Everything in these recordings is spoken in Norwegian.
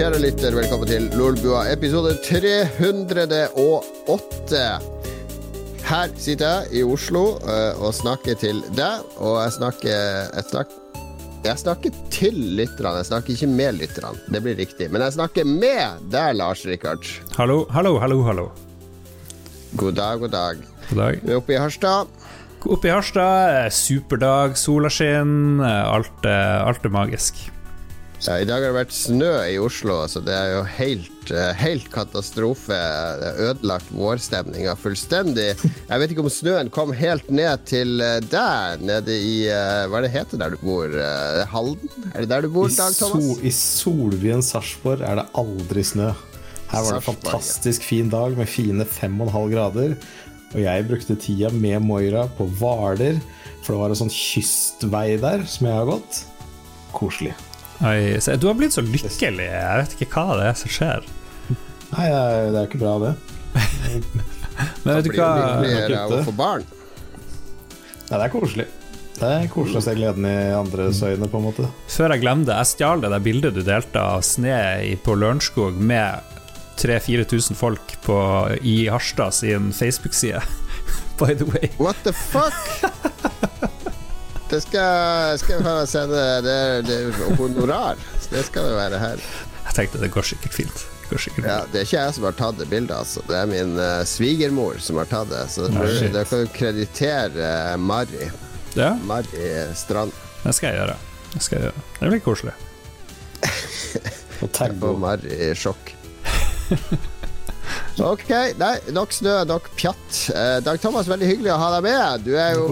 kjære lytter, velkommen til Lolbua episode 308. Her sitter jeg i Oslo uh, og snakker til deg, og jeg snakker Jeg snakker, jeg snakker til lytterne, jeg snakker ikke med lytterne. Det blir riktig. Men jeg snakker med deg, Lars Rikard. Hallo, hallo, hallo, hallo. God dag, god dag. God dag. Vi er oppe i Harstad. Oppe i Harstad, superdag, sola skinner, alt, eh, alt er magisk. Ja, I dag har det vært snø i Oslo, så det er jo helt, eh, helt katastrofe. Det har Ødelagt vårstemninga fullstendig. Jeg vet ikke om snøen kom helt ned til eh, deg, nede i eh, Hva er det heter der du bor? Halden? Er det der du bor, I, Dag sol, Thomas? I solbyen Sarpsborg er det aldri snø. Her var det en fantastisk fin dag med fine 5,5 grader. Og jeg brukte tida med Moira på Hvaler, for det var en sånn kystvei der som jeg har gått. Koselig. Oi, se, du har blitt så lykkelig. Jeg vet ikke hva det er som skjer. Nei, det er ikke bra, det. Men vet du Blir hva? jo lykkeligere Kutte. av å få barn. Nei, det er koselig. Det er koselig å se gleden i andres øyne, på en måte. Før jeg glemmer det, jeg stjal det der bildet du delte av sne på Lørenskog med 3000-4000 folk på, i Harstad sin Facebook-side. By the way. What the fuck? Det skal, skal jeg sende Det det er honorar. Det skal det være her. Jeg tenkte det går sikkert fint. Det går sikkert Ja, det er ikke jeg som har tatt det bildet, altså. Det er min uh, svigermor som har tatt det. Så dere det, kan du kreditere uh, Mari. Ja, Mari Strand. det skal jeg gjøre. Det skal jeg gjøre. Det blir koselig. Og tagg på Mari i sjokk. Ok, nei, nok snø, nok pjatt. Eh, Dag Thomas, veldig hyggelig å ha deg med. Du er jo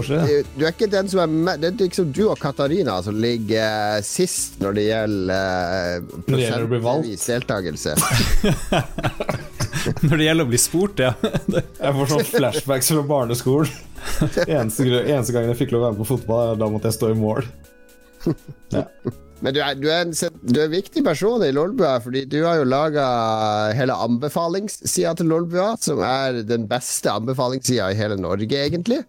du er ikke den som er med, Det er liksom du og Katarina som ligger eh, sist når det gjelder uh, Når det gjelder valgt. prosentvis deltakelse. Når det gjelder å bli spurt, ja. Jeg får sånn flashbacks fra barneskolen. Eneste, eneste gangen jeg fikk lov å være med på fotball, da måtte jeg stå i mål. Men du er, du, er en, du er en viktig person i Lolbua, fordi du har jo laga hele anbefalingssida til Lolbua, som er den beste anbefalingssida i hele Norge, egentlig.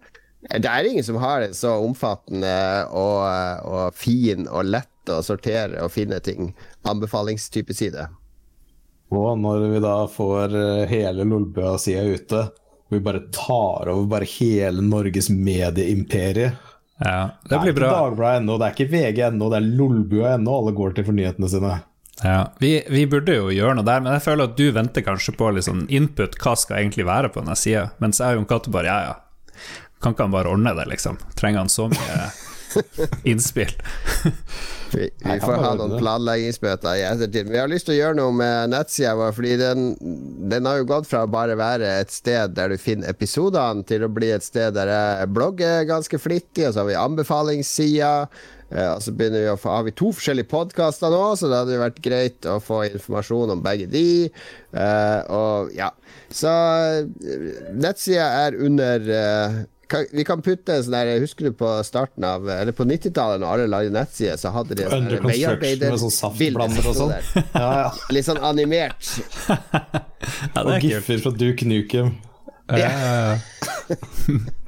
Det er ingen som har det så omfattende og, og fin og lett å sortere og finne ting. Anbefalingstype side. Og når vi da får eh, hele Lolbua-sida ute, og vi bare tar over bare hele Norges medieimperie Ja, det blir Det er ikke Dagbladet ennå, det er ikke VG ennå, det er Lolbua ennå alle går til for nyhetene sine. Ja, vi, vi burde jo gjøre noe der, men jeg føler at du venter kanskje på sånn input, hva skal egentlig være på denne sida, mens jeg og Jon Cato bare ja, ja. Kan ikke han bare ordne det, liksom? Trenger han så mye innspill? Vi, vi får ha noen planleggingsmøter i ettertid. Vi har lyst til å gjøre noe med nettsida vår, fordi den, den har jo gått fra å bare være et sted der du finner episodene, til å bli et sted der jeg blogger ganske flittig, og så har vi anbefalingssida. Eh, og så begynner vi å få, har vi to forskjellige podkaster nå, så det hadde jo vært greit å få informasjon om begge de. Eh, og ja. Så eh, nettsida er under kan, vi kan putte en sånn der Husker du på starten av Eller på 90-tallet, når alle lagde nettsider, så hadde de sånn veiarbeider med sånn saftblander og sånn. Ja, ja. Litt sånn animert. Ja, det Og er giffer fra Duke Nukem. Ja, ja, ja.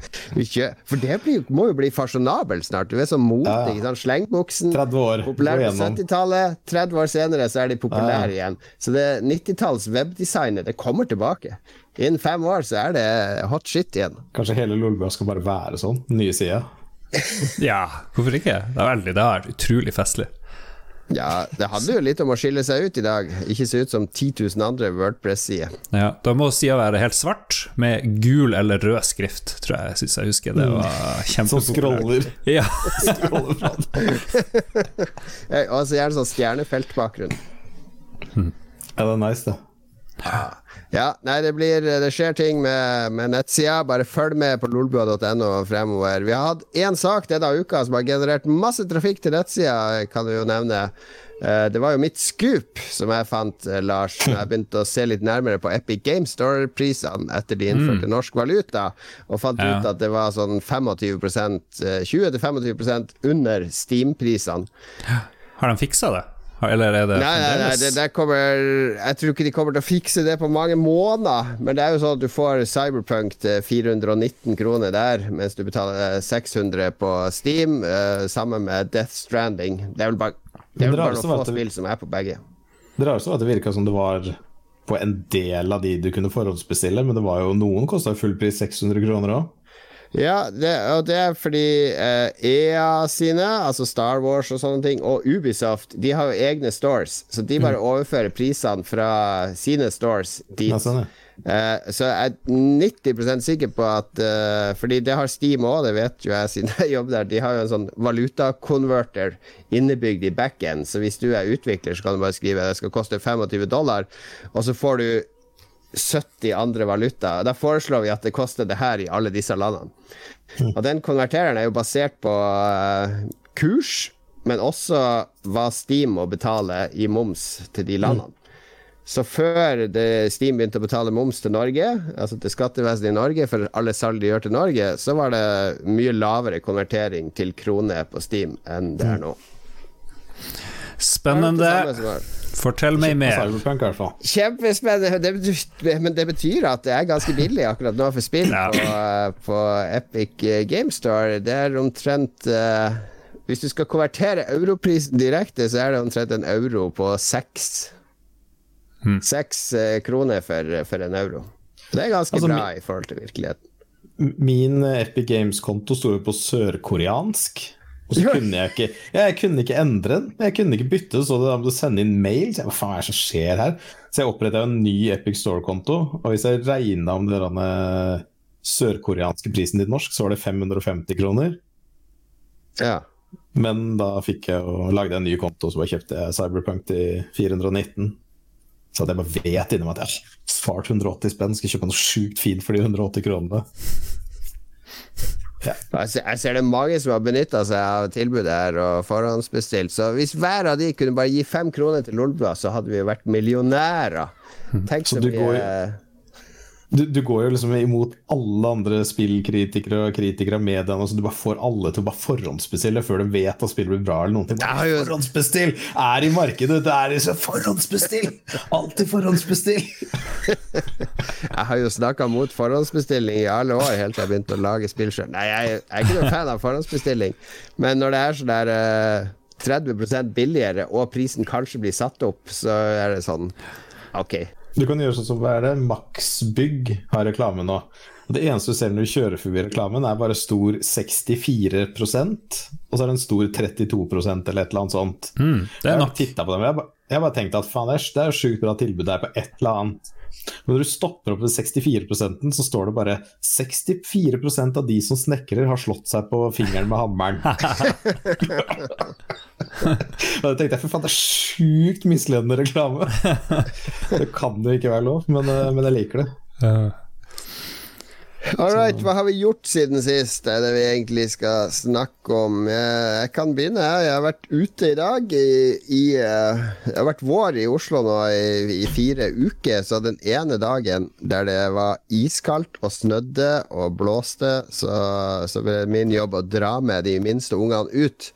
For det blir, må jo bli fasjonabelt snart. Du er så modig. Ja, ja. Slengbuksen. Populær på 70-tallet. 30 år senere så er de populære Ja, igjen. Så det 90-talls webdesignet, det kommer tilbake. Innen fem år så er det hot shit igjen. Kanskje hele Lolbua skal bare være sånn, nye sider? ja, hvorfor ikke? Det er veldig, det er utrolig festlig. Ja, det handler jo litt om å skille seg ut i dag. Ikke se ut som 10 000 andre Wordpress-sider. Ja, da må sida være helt svart, med gul eller rød skrift, tror jeg. Syns jeg husker det var Som scroller. Ja. scroller fra. Og så gjerne sånn stjernefeltbakgrunn. Ja, det er nice, det. Ja, nei, det blir Det skjer ting med, med nettsida. Bare følg med på lolbua.no fremover. Vi har hatt én sak denne uka som har generert masse trafikk til nettsida, kan du jo nevne. Eh, Det var jo mitt scoop som jeg fant, eh, Lars, når jeg begynte å se litt nærmere på Epic Game Store-prisene etter de innførte norsk valuta, og fant Ja. ut at det var sånn 25 eh, 20-25% under Steam-prisene. Har de fiksa det? Eller er det Nei, nei, nei det, det kommer Jeg tror ikke de kommer til å fikse det på mange måneder. Men det er jo sånn at du får Cyberpunk til 419 kroner der, mens du betaler eh, 600 på Steam, uh, sammen med Death Stranding. Det er vel bare, det er vel det bare noen få det- spill som er på begge. Det rareste var at det virka som det var på en del av de du kunne forhåndsbestille, men det var jo noen kosta full pris 600 kroner òg. Ja, det, og det er fordi uh, EA sine, altså Star Wars og sånne ting, og Ubisoft, de har jo egne stores, så de bare overfører prisene fra sine stores dit. Sånn. Eh, så jeg er 90% sikker på at uh, Fordi det har Steam òg, det vet jo jeg siden jeg jobber der. De har jo en sånn valutakonverter innebygd i backend, så hvis du er utvikler, så kan du bare skrive det skal koste 25 dollar, og så får du 70 andre valuta. Da foreslår vi at det koster det her i alle disse landene. Og den konvertereren er jo basert på eh, kurs, men også hva Steam må betale i moms til de landene. Så før det Steam begynte å betale moms til Norge, altså til skattevesenet i Norge, for alle salg de gjør til Norge, så var det mye lavere konvertering til krone på Steam enn det er nå. Spennende. Fortell meg mer. Kjempespennende. Det betyr, men det betyr at det er ganske billig akkurat nå for spill Ja. på, på Epic Game Store. Det er omtrent uh, Hvis du skal konvertere europrisen direkte, så er det omtrent en euro på seks. Seks eh, kroner for, for en euro. Det er ganske Altså, bra i forhold til virkeligheten. Min Epic Games-konto sto jo på sørkoreansk. Og så kunne jeg ikke Jeg kunne ikke endre den. Jeg kunne ikke bytte, så da måtte sende inn mail. Så jeg, Hva faen er det som skjer her? Så jeg oppretta en ny Epic Store-konto, og hvis jeg regna om den sørkoreanske prisen til norsk, så var det 550 kroner. Ja. Men da fikk jeg og lagde en ny konto, så bare kjøpte jeg Cyberpunk til 419. Så jeg bare vet inni meg at jeg har spart 180 spenn, skal kjøpe noe sjukt fint for de 180 kronene. Ser, jeg ser det er mange som har benytta seg av tilbudet her og forhåndsbestilt. Så hvis hver av de kunne bare gi fem kroner til Lolbua, så hadde vi jo vært millionærer. Tenk Så så mye går- Du, du går jo liksom imot alle andre spillkritikere og kritikere av mediene. Så du bare får alle til å bare forhåndsbestille før de vet at spillet blir bra. eller noen ting. Bare Forhåndsbestill! Er i markedet! Det er liksom forhåndsbestill! Alltid forhåndsbestill! Jeg har jo snakka mot forhåndsbestilling i alle år, helt til jeg begynte å lage spill sjøl. Nei, jeg, jeg er ikke noen fan av forhåndsbestilling, men når det er sånn der uh, 30% billigere, og prisen kanskje blir satt opp, så er det sånn Ok. Du kan gjøre sånn som hva er det? Maxbygg har reklame nå. Og Det eneste du ser når du kjører forbi reklamen, er bare stor 64 og så er det en stor 32% eller et eller annet sånt. Mm, det Jeg er har nok. tittet på dem, jeg har bare, jeg bare tenkte at faen, det er, jo sjukt bra tilbud der på et eller annet. Men når du stopper opp ved 64 så står det bare 64% av de som snekrer, har slått seg på fingeren med hammeren. Og da tenkte jeg, for faen, det er sjukt misledende reklame. Det kan jo ikke være lov, men, eh, men jeg liker det. All right, hva har vi gjort siden sist? Det er det vi egentlig skal snakke om. Jeg, kan begynne. her. Jeg har vært ute i dag. I, i, jeg har vært vår i Oslo nå i, i fire uker. Så den ene dagen der det var iskaldt og snødde og blåste, så, så ble det min jobb å dra med de minste ungene ut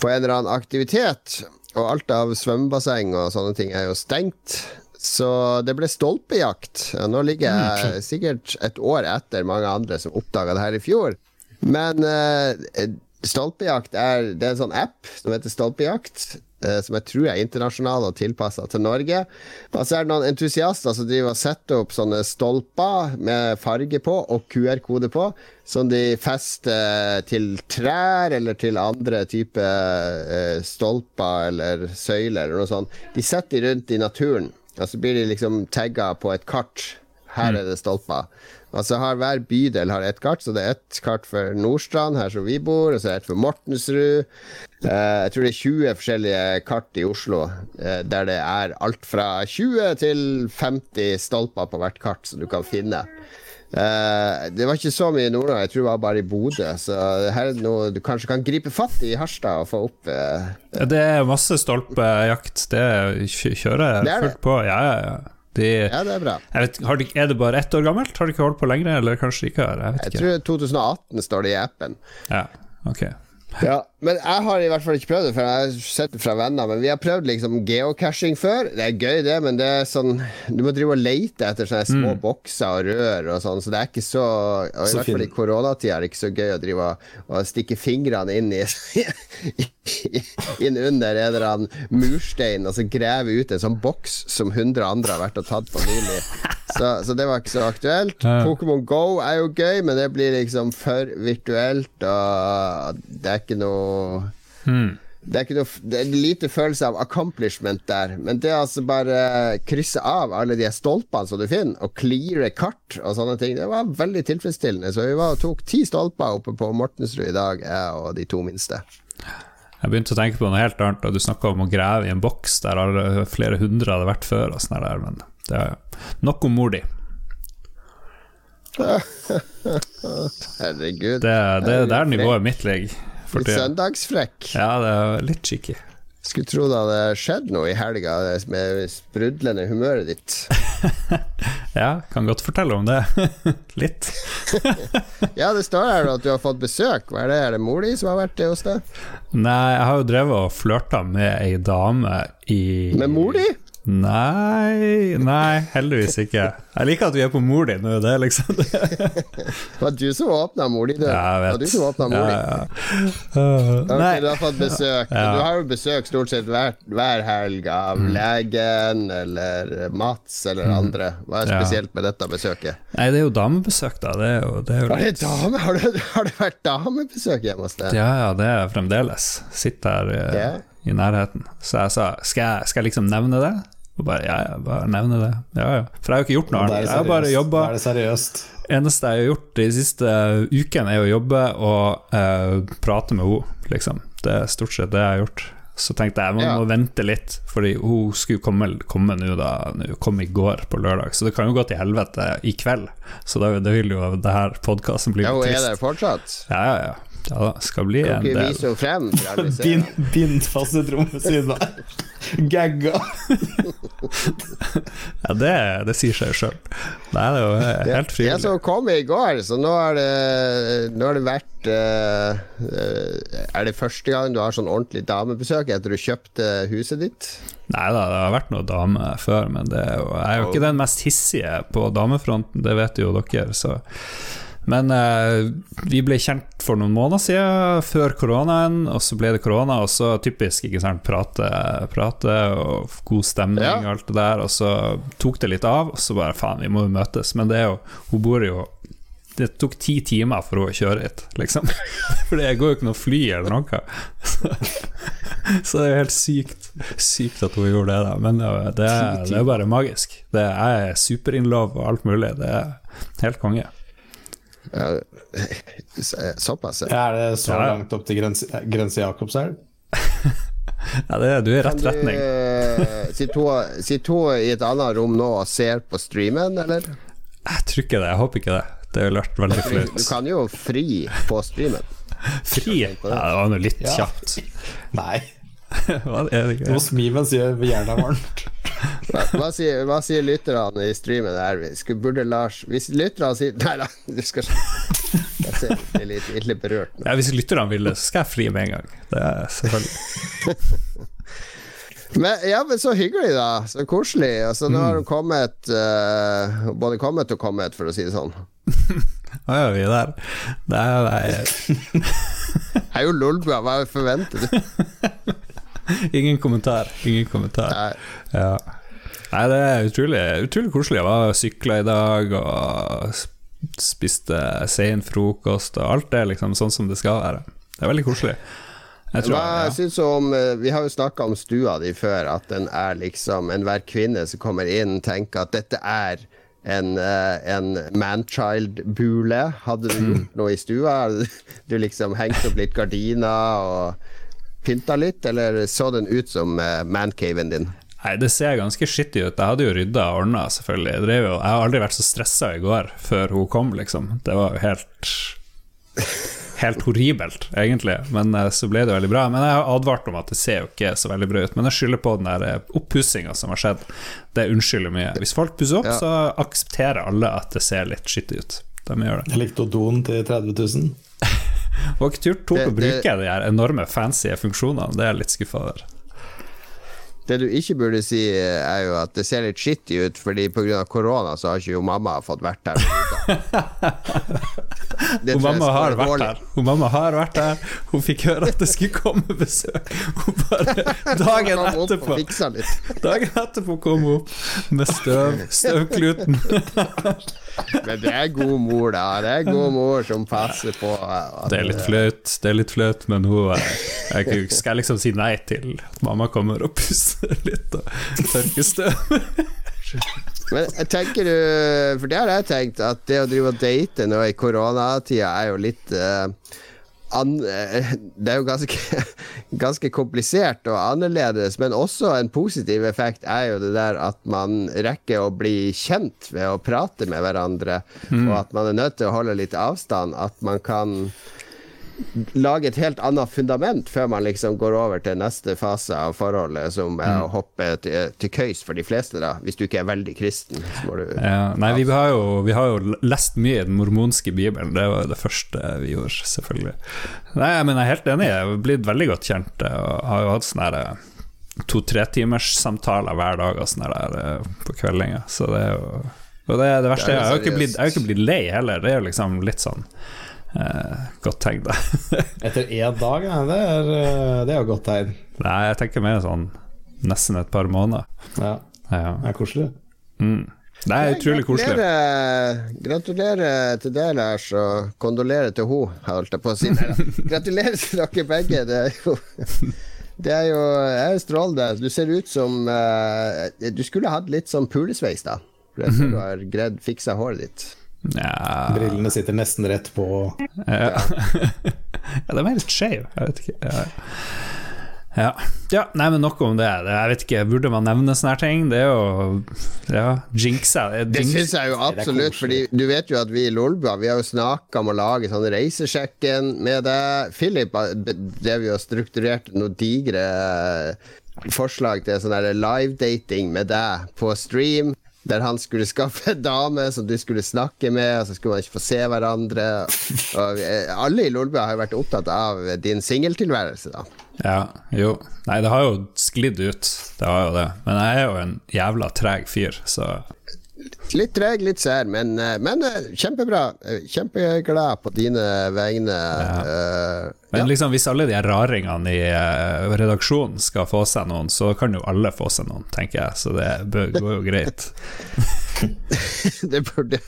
på en eller annen aktivitet. Og alt av svømmebasseng og sånne ting er jo stengt. Så det ble stolpejakt. Ja, Nå ligger jeg sikkert et år etter mange andre som oppdaga det her i fjor. Men uh, stolpejakt er Det er en sånn app som heter Stolpejakt. eh, som jeg tror er internasjonal og tilpassa til Norge. Og så er det noen entusiaster som driver og setter opp sånne stolper med farge på og QR-kode på, som de fester til trær eller til andre typer eh, stolper eller søyler eller noe sånt. De setter de rundt i naturen. Og så blir de liksom tagga på et kart. Her er det stolper. så har Hver bydel har ett kart, så det er ett kart for Nordstrand, her som vi bor, og så er det ett for Mortensrud. Uh, jeg tror det er 20 forskjellige kart i Oslo uh, der det er alt fra 20 til 50 stolper på hvert kart som du kan finne. Eh, det var ikke så mye i Nord-Norge, jeg tror det var bare i Bodø. Så her er det noe du kanskje kan gripe fatt i Harstad og få opp eh, Det er masse stolpejakt. Det kjører er fullt på. Ja, ja, ja. De, Ja, det er bra. jeg vet, har de, er det bare ett år gammelt? Har de ikke holdt på lenger, eller kanskje ikke? har? Jeg Jeg tror 2018 står det i appen. Ja, ok. Ja, men jeg har i hvert fall ikke prøvd det, for jeg har sett det fra venner. Men vi har prøvd liksom geocaching før. Det er gøy, det, men det er sånn Du må drive og lete etter sånne små bokser og rør og sånn, så det er ikke så Og i Så hvert fall i koronatida er det ikke så gøy å drive og, og stikke fingrene inn i Inn under en eller annen murstein og så grave ut en sånn boks som 100 andre har vært og tatt på nylig. Så, så det var ikke så aktuelt. Pokémon Go er jo gøy, men det blir liksom for virtuelt, og det er ikke noe Hmm. det er, ikke noe, det er lite følelse av accomplishment der. Men det å altså bare krysse av alle de stolpene som du finner, og cleare kart og sånne ting, det var veldig tilfredsstillende. Så vi var og tok ti stolper oppe på Mortensrud i dag, jeg og de to minste. Jeg begynte å tenke på noe helt annet, og du snakka om å grave i en boks der alle, flere hundre hadde vært før, og sånn der, men det er nok om mor di. Herregud. Det, det, det er nivået mitt ligger. For tida. søndagsfrekk. Ja, det er litt cheeky. Skulle tro det hadde skjedd noe i helga med sprudlende humøret ditt. Ja, kan godt fortelle om det. litt. Ja, det står her at du har fått besøk. Hva er det? Er det mor di som har vært det hos deg? Nei, jeg har jo drevet og flørta med ei dame i Med mor di? Nei, nei, heldigvis ikke. Jeg liker at vi er på mor di nå, det er liksom det. Var du som åpna mor di, du. Ja, jeg Det var du som åpna mor di. Ja, ja. Uh, Ok, nei, du har fått besøk. Ja. Du har jo besøk stort sett hver, hver helg av Mm. legen eller Mats eller andre. Hva er spesielt med dette besøket? nei, det er jo damebesøk, da. Det er jo, det er jo Har det, dame? Har, det, har det vært damebesøk hjemme hos deg? Ja, ja, det er fremdeles. Sitter her Ja. I nærheten. Så jeg sa skal jeg, skal jeg liksom nevne det? Og bare ja, ja, bare nevne det. Ja, ja. For jeg har jo ikke gjort noe annet. Jeg har bare jobba. Det seriøst. eneste jeg har gjort de siste ukene, er å jobbe og eh, prate med henne, liksom. Det er stort sett det jeg har gjort. Så tenkte jeg man Ja. må vente litt, fordi hun skulle komme, komme nå da Hun kom i går på lørdag, så det kan jo gå til helvete i kveld. Så da, det vil jo det her podkasten bli Ja, hun er der fortsatt. Ja, ja, ja. Ja, da skal bli Kan en ikke del. vise henne frem for alle se. Bind, bind fast et rom ved siden av. Gagga. Ja, det, det sier seg jo sjøl. Det er jo helt helt Det, det som kom i går, så nå har det, nå har det vært eh, eh, Er det første gang du har sånn ordentlig damebesøk etter du kjøpte huset ditt? Nei da, det har vært noen damer før, men det er jo, jeg er jo ikke den mest hissige på damefronten, det vet jo dere, så Men eh, vi ble kjent for noen måneder siden, før koronaen, og så ble det korona, og så typisk, ikke sant, prate, prate og god stemning Ja. og alt det der, og så tok det litt av, og så bare faen, vi må jo møtes, men det er jo Hun bor jo det tok ti timer for henne å kjøre hit, liksom. For det går jo ikke noe fly eller noe. Så det er jo helt sykt Sykt at hun gjorde det, da. Men ja, det, er, det er bare magisk. Det er super in love og alt mulig. Det er helt konge. Ja, såpass, ja. Er det så langt opp til grense, grense Jakobselv? Ja, det, du er i rett du retning. Sitter hun- i et annet rom nå og ser på streamen, eller? Jeg tror ikke det. Jeg håper ikke det. Det ville vært veldig flaut. du kan jo fri på streamen. Fri? Ja, det var nå litt Ja. kjapt. Nei. Hva er det ikke? Hos Mimens gjør hjernen varmt. Hva, hva, sier, hva sier lytterne i streamen her? Vi skulle, burde Lars Hvis lytterne sier Nei da, du skal Jeg ser jeg er litt, litt berørt. Ja, hvis lytterne vil det, så skal jeg fri med en gang. Det er selvfølgelig Men, ja, men så hyggelig, da. Så koselig. Altså, nå har hun kommet uh, Både kommet og kommet, for å si det sånn. Hva gjør vi der? Det er, det Jeg er jo lolbua, hva forventer du? ingen kommentar. Ingen kommentar. Nei. Ja. Nei, det er utrolig, utrolig koselig. Jeg var sykla i dag og spiste sen frokost, og alt det, liksom sånn som det skal være. Det er veldig koselig. Jeg tror, Hva ja. syns du om eh, Vi har jo snakka om stua di før, at den er liksom Enhver kvinne som kommer inn, tenker at dette er en, eh, en manchild-bule. Hadde du Mm. gjort noe i stua? Du liksom hengt opp litt gardiner og pynta litt, eller så den ut som uh, mancaven din? Nei, det ser ganske skittig ut. Jeg hadde jo rydda og ordna, selvfølgelig. Jeg, drev jo, jeg har aldri vært så stressa i går før hun kom, liksom. Det var jo helt Helt horribelt, egentlig, men eh, så ble det veldig bra. Men jeg har advart om at det ser jo ikke så veldig bra ut. Men jeg skylder på den der eh, oppussinga som har skjedd. Det unnskylder mye. Hvis folk pusser opp, Ja. så aksepterer alle at det ser litt skittig ut. De gjør det. Jeg likte Odon til 30 000. Turt tok å bruke de her enorme fancy funksjonene. Det er jeg litt skuffa over. Det du ikke burde si, er jo at det ser litt skittig ut, fordi pga. korona så har ikke jo mamma fått vært her. Hun mamma har vært alvorlig. her. Hun mamma har vært her. Hun fikk høre at det skulle komme besøk. Hun bare Dagen etterpå. Dagen etterpå kom hun med støv, støvkluten. Men det er god mor, da. Det er god mor som passer på at Det er litt flaut, det er litt flaut, men hun jeg Skal liksom si nei til at mamma kommer og pusser litt og tørker støv? Men jeg tenker du For det har jeg tenkt, at det å drive og date nå i koronatida er jo litt eh, an, eh, Det er jo ganske, ganske komplisert og annerledes, men også en positiv effekt er jo det der at man rekker å bli kjent ved å prate med hverandre, og at man er nødt til å holde litt avstand. At man kan lage et helt annet fundament før man liksom går over til neste fase av forholdet, som er å hoppe til, til køys for de fleste, da. Hvis du ikke er veldig kristen, du Ja, nei, vi har, jo, vi har jo lest mye i den mormonske bibelen, det var jo det første vi gjorde, selvfølgelig. Nei, men jeg er helt enig, jeg har blitt veldig godt kjent, og har jo hatt sånne her eh, to-tre timers samtaler hver dag og sånne der eh, på kveldinga, så det er jo Og det, det verste. Det er jeg har jo ikke blitt, jeg har jo ikke blitt lei heller, det er jo liksom litt sånn eh, godt tegn, da. Etter én dag, ja, det er, eh, det er jo godt tegn. Nei, jeg tenker mer sånn nesten et par måneder. Ja, Ja. det er koselig. Mm. Det er utrolig koselig. Gratulerer, til deg, Lars, og kondolerer til hun, holdt jeg på å si. Gratulerer til dere begge. Det er jo det er jo jeg er strålende. Du ser ut som uh, Du skulle hatt litt sånn pulesveis, da. Ser du har greid fiksa håret ditt. Ja, Brillene sitter nesten rett på Ja. ja, de er litt skeive. Jeg vet ikke. Ja. Ja. ja, nei, men nok om det. Det- Jeg vet ikke, Burde man nevne sånne her ting? Det er jo Ja, jinxa. Det er Det syns jeg jo absolutt, fordi du vet jo at vi i Lolbua Vi har jo snakka om å lage sånn reisesjekken med deg. Philip drev jo og strukturerte noen digre forslag til sånn live-dating med deg på stream. Der han skulle skaffe en dame som du skulle snakke med, og så skulle man ikke få se hverandre. Og eh, alle i Lolbua har jo vært opptatt av din singeltilværelse, da. Ja, jo. Nei, det har jo sklidd ut. Det har jo det. Men jeg er jo en jævla treg fyr, så Litt treg, litt sær, men, eh, men eh, kjempebra. Eh, Kjempeglad på dine vegne. eh, Men ja. liksom hvis alle de raringene i redaksjonen skal få seg noen, så kan jo alle få seg noen, tenker jeg. Så det bør, går jo greit. det burde,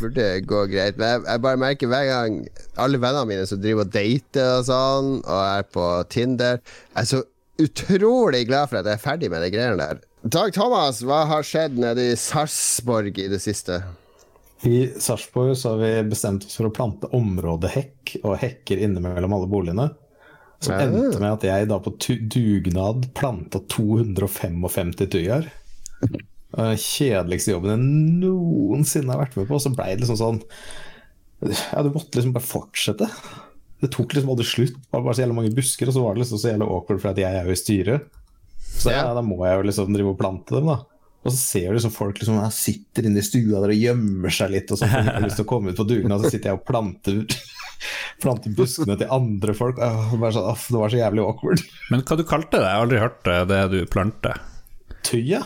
burde gå greit. Men jeg, jeg bare merker hver gang alle vennene mine som driver og dater og sånn, og er på Tinder Jeg er så utrolig glad for at jeg er ferdig med de greiene der. Dag Thomas, hva har skjedd nede i Sarpsborg i det siste? I Sarpsborg så har vi bestemt oss for å plante områdehekk og hekker innimellom alle boligene. Som Ja. endte med at jeg da på dugnad planta 255 tujaer. Den kjedeligste jobben jeg noensinne har vært med på. Så blei det liksom sånn Ja, du måtte liksom bare fortsette. Det tok liksom aldri slutt. Det var bare så jævla mange busker, og så var det liksom så jævla awkward for at jeg er jo i styret. Så ja, da må jeg jo liksom drive og plante dem, da. Og så ser du liksom folk liksom sitter inne i stua der og gjemmer seg litt, og så får de lyst til å komme ut på dugnad, så sitter jeg og planter Planter buskene til andre folk. Åh, bare sånn, åh, det var så jævlig awkward. Men hva du kalte det? Jeg har aldri hørt det, det du planter. Tøya?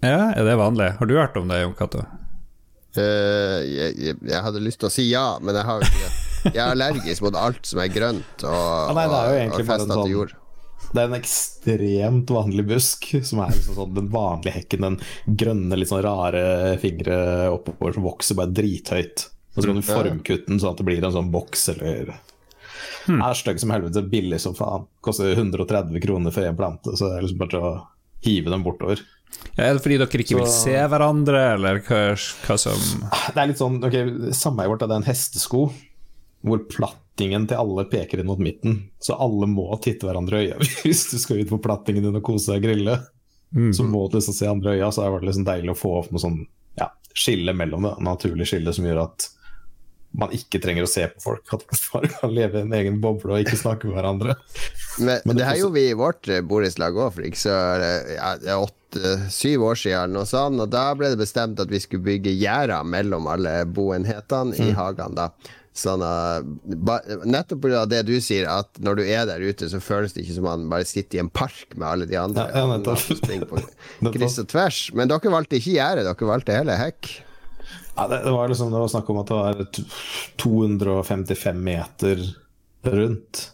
Ja, er det vanlig? Har du hørt om det, Jon Cato? Uh, jeg, jeg, jeg hadde lyst til å si ja, men jeg har jo ikke det. Jeg er allergisk mot alt som er grønt og, nei, det er jo og, og festa sånn- til jord. Det er en ekstremt vanlig busk, som er liksom sånn den vanlige hekken. Den grønne, litt sånn rare fingre oppover som vokser bare drithøyt. Og så kan du formkutte den sånn at det blir en sånn boks eller Er stygg som helvete, billig som faen. Koster 130 kroner for én plante, så det er liksom bare å hive dem bortover. Ja, er det fordi dere ikke vil se hverandre, eller hva, hva som Det er litt sånn, ok, Sameiet vårt er en hestesko, hvor plattingen til alle peker inn mot midten. Så alle må titte hverandre i øya hvis du skal ut på plattingen din og kose deg og grille. Så må du liksom se andre øya, så er det liksom deilig å få opp noe sånn ja, skille mellom det. Naturlig skille som gjør at man ikke trenger å se på folk. At man bare kan leve i en egen boble og ikke snakke med hverandre. Men, Men det det her gjorde vi i vårt eh, borettslag òg, for ikke så eh, ja, åtte-syv år siden, Og, sånn, og da ble det bestemt at vi skulle bygge gjerder mellom alle boenhetene Mm. i hagene. da sånne ba, Nettopp pga. det du sier, at når du er der ute, så føles det ikke som man bare sitter i en park med alle de andre. Ja, ja, kryss og tvers. Men dere valgte ikke gjerdet, dere valgte hele hekk. Ja, det, det var liksom det var snakk om at det var 255 meter rundt.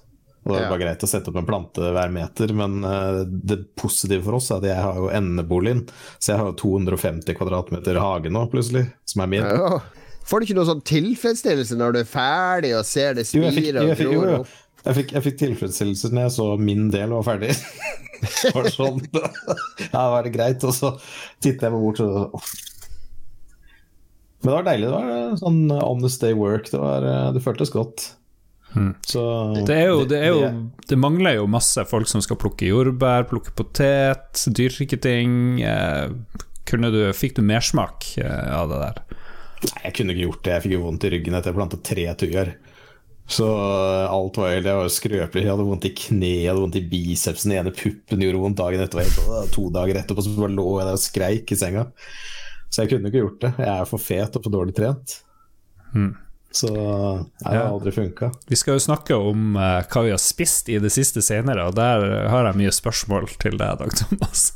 Og det var greit å sette opp en plante hver meter, men eh, det positive for oss er at jeg har jo endeboligen, så jeg har jo 250 kvadratmeter hage nå, plutselig, som er min. Ja. Får du ikke noe sånn tilfredsstillelse når du er ferdig og ser det Jo, jeg fikk, spire jeg? Jeg fikk, jeg fikk tilfredsstillelse når jeg så min del var ferdig. Det var sånn Ja, det var greit, og så titter jeg meg bort og. Men det var deilig. Det var eh, sånn honest day work. Det, var, eh, det føltes godt. Så Det, er jo, det, er jo, det mangler jo masse folk som skal plukke jordbær, plukke potet, dyrke ting. Eh, kunne du, fikk du mersmak eh, av det der? Nei, jeg kunne ikke gjort det. Jeg fikk jo vondt i ryggen etter jeg planta tre tuer. Så eh, alt var helt Jeg var jo skrøpelig. Jeg hadde vondt i kneet, jeg hadde vondt i bicepsen. Den ene puppen gjorde vondt dagen etter. og To dager etterpå så bare lå jeg der og skreik i senga. Så jeg kunne ikke gjort det. Jeg er for fet og for dårlig trent. Så nei, det har aldri funka. Vi skal jo snakke om eh, hva vi har spist i det siste senere, og der har jeg mye spørsmål til deg, Dag Thomas.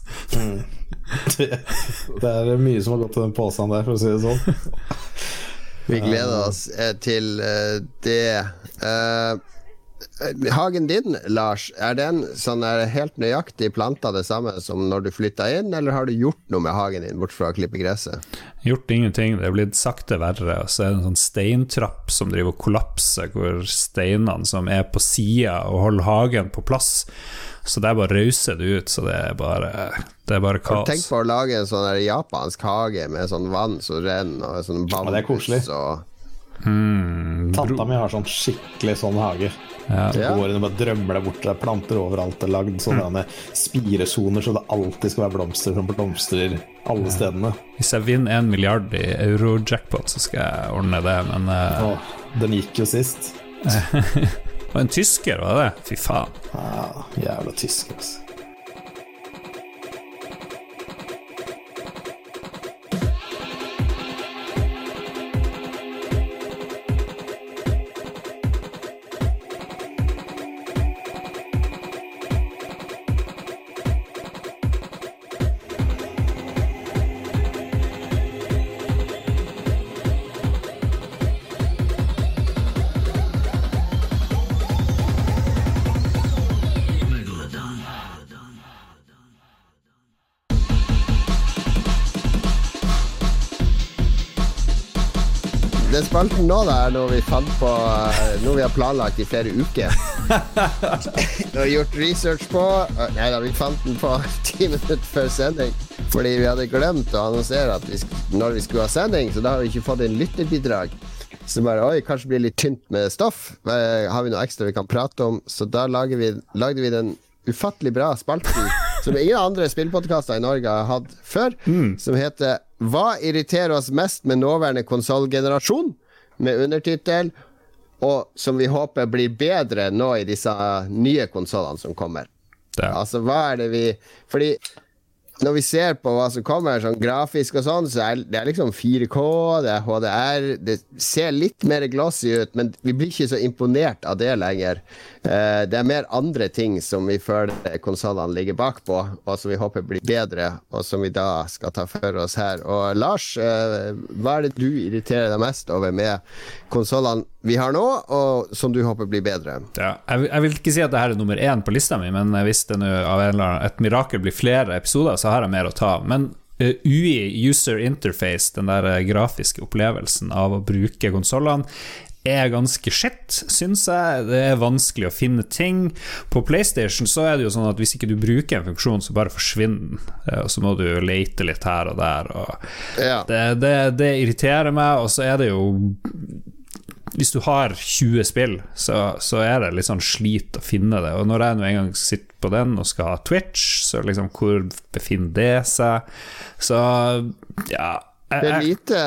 Det, det er mye som har gått i den posen der, for å si det sånn. Vi gleder oss eh, til eh, det. Uh, hagen din, Lars, er den sånn er helt nøyaktig planta det samme som når du flytta inn, eller har du gjort noe med hagen din, bort fra å klippe gresset? Gjort ingenting, det er blitt sakte verre. Og så er det en sånn steintrapp som driver og kollapser, hvor steinene som er på sida og holder hagen på plass. Så det er bare rauser det ut, så det er bare, det er bare kaos. Tenk på å lage en sånn der japansk hage med sånn vann som renner, og sånn bambus det er koselig. og Tanta mi har sånn skikkelig sånn hage. Ja. Så Ja. går inn og bare drømmer deg bort. Det er planter overalt. Det er lagd sånne spiresoner så det alltid skal være blomster som blomstrer alle stedene. Hvis jeg vinner en milliard i euro-jackpot, så skal jeg ordne det, men uh... Åh, den gikk jo sist. Det en tysker, var det? Fy faen. Ja, jævla tysk, altså. Nå, da, noe vi fant på eh, Noe vi har planlagt i flere uker. Vi har gjort research på eh, Nei da, vi fant den på ti minutter før sending. Fordi vi hadde glemt å annonsere at vi, når vi skulle ha sending, så da har vi ikke fått inn lytterbidrag. Så bare oi, kanskje blir litt tynt med stoff. Eh, Har vi noe ekstra vi kan prate om? Så da lager vi, lagde vi den ufattelig bra spalten som ingen andre spillpodkaster i Norge har hatt før, som heter Hva irriterer oss mest med nåværende konsollgenerasjon? Med undertittel, og som vi håper blir bedre nå i disse nye konsollene som kommer. Det. Altså, hva er det vi Fordi når vi ser på hva som kommer, sånn grafisk og sånn, så er det er liksom 4K, det er HDR Det ser litt mer glossy ut, men vi blir ikke så imponert av det lenger. Eh, det er mer andre ting som vi føler konsollene ligger bakpå, og som vi håper blir bedre, og som vi da skal ta for oss her. Og Lars, eh, hva er det du irriterer deg mest over med konsollene vi har nå, og som du håper blir bedre? Ja, jeg, vil- ikke si at dette er nummer én på lista mi, men hvis det nå av et mirakel blir flere episoder, så har jeg mer å ta av. Men eh, UI, user interface, den der eh, grafiske opplevelsen av å bruke konsollene, er ganske shit, syns jeg. Det er vanskelig å finne ting. På PlayStation så er det jo sånn at hvis ikke du bruker en funksjon, så bare forsvinner den, eh, og så må du lete litt her og der. Og Ja. det, det, det irriterer meg, og så er det jo hvis du har 20 spill, så, så er det litt sånn slit å finne det. Og når jeg nå en gang sitter på den og skal ha Twitch, så liksom hvor befinner det seg? Så ja Det er lite,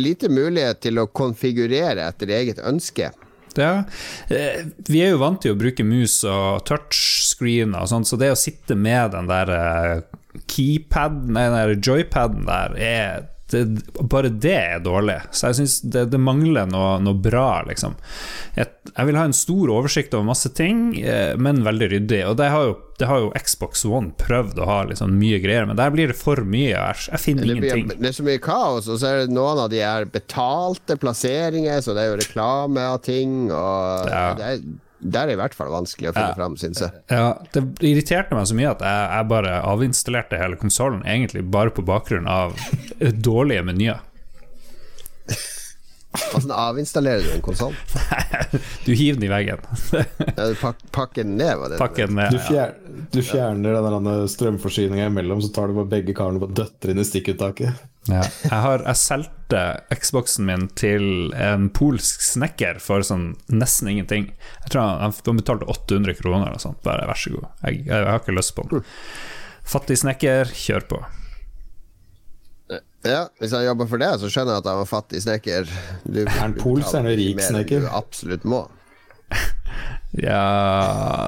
lite mulighet til å konfigurere etter eget ønske. Ja, eh, vi er jo vant til å bruke mus og touchscreen og sånn, så det å sitte med den der eh, keypaden, nei, den der joypaden der, er det, bare det er dårlig. Så jeg syns det, det, mangler noe, noe bra, liksom. Jeg, jeg, vil ha en stor oversikt over masse ting, eh, men veldig ryddig. Og det har jo, det har jo Xbox One prøvd å ha liksom mye greier, men der blir det for mye. Jeg, jeg finner det ingenting. Det er så mye kaos, og så er det noen av de her betalte plasseringer, så det er jo reklame av ting, og ja. det er der er i hvert fall vanskelig å finne ja. fram, syns jeg. Ja, det irriterte meg så mye at jeg, jeg bare avinstallerte hele konsollen, egentlig bare på bakgrunn av dårlige menyer. Åssen avinstallerer du en konsoll? du hiver den i veggen. ja, pak pakker den ned, var det Pakker ned, du, fjer du fjerner den strømforsyninga imellom, så tar du bare begge karene og døtter inn i stikkuttaket. Ja. Jeg, har, jeg solgte Xboxen min til en polsk snekker for sånn nesten ingenting. Jeg tror han, han betalte 800 kroner og sånt. Bare vær så god. Jeg, jeg, jeg har ikke lyst på den. Fattig snekker, kjør på. Ja, hvis han jobber for det, så skjønner jeg at han var fattig snekker. Du, er han polsk, er han rik snekker? Du absolutt må. ja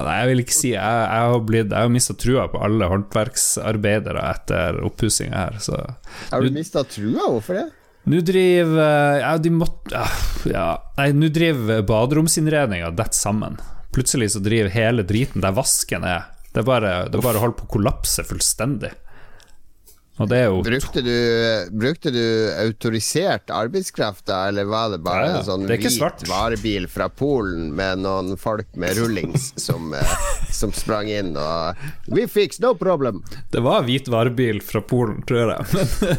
Nei, jeg vil ikke si Jeg, jeg har, blitt, jeg har mista trua på alle håndverksarbeidere etter oppussinga her, så Har du mista trua? Hvorfor det? Nå driver Ja, de måtte ja, Nei, nå driver baderomsinnredninga dett sammen. Plutselig så driver hele driten der vasken er Det er bare, bare holdt på å kollapse fullstendig. Brukte du, brukte du, autorisert arbeidskraft da, eller var det bare ja, ja. en sånn hvit varebil fra Polen med noen folk med rullings som, eh, som sprang inn og We fix, no problem! Det var hvit varebil fra Polen, tror jeg.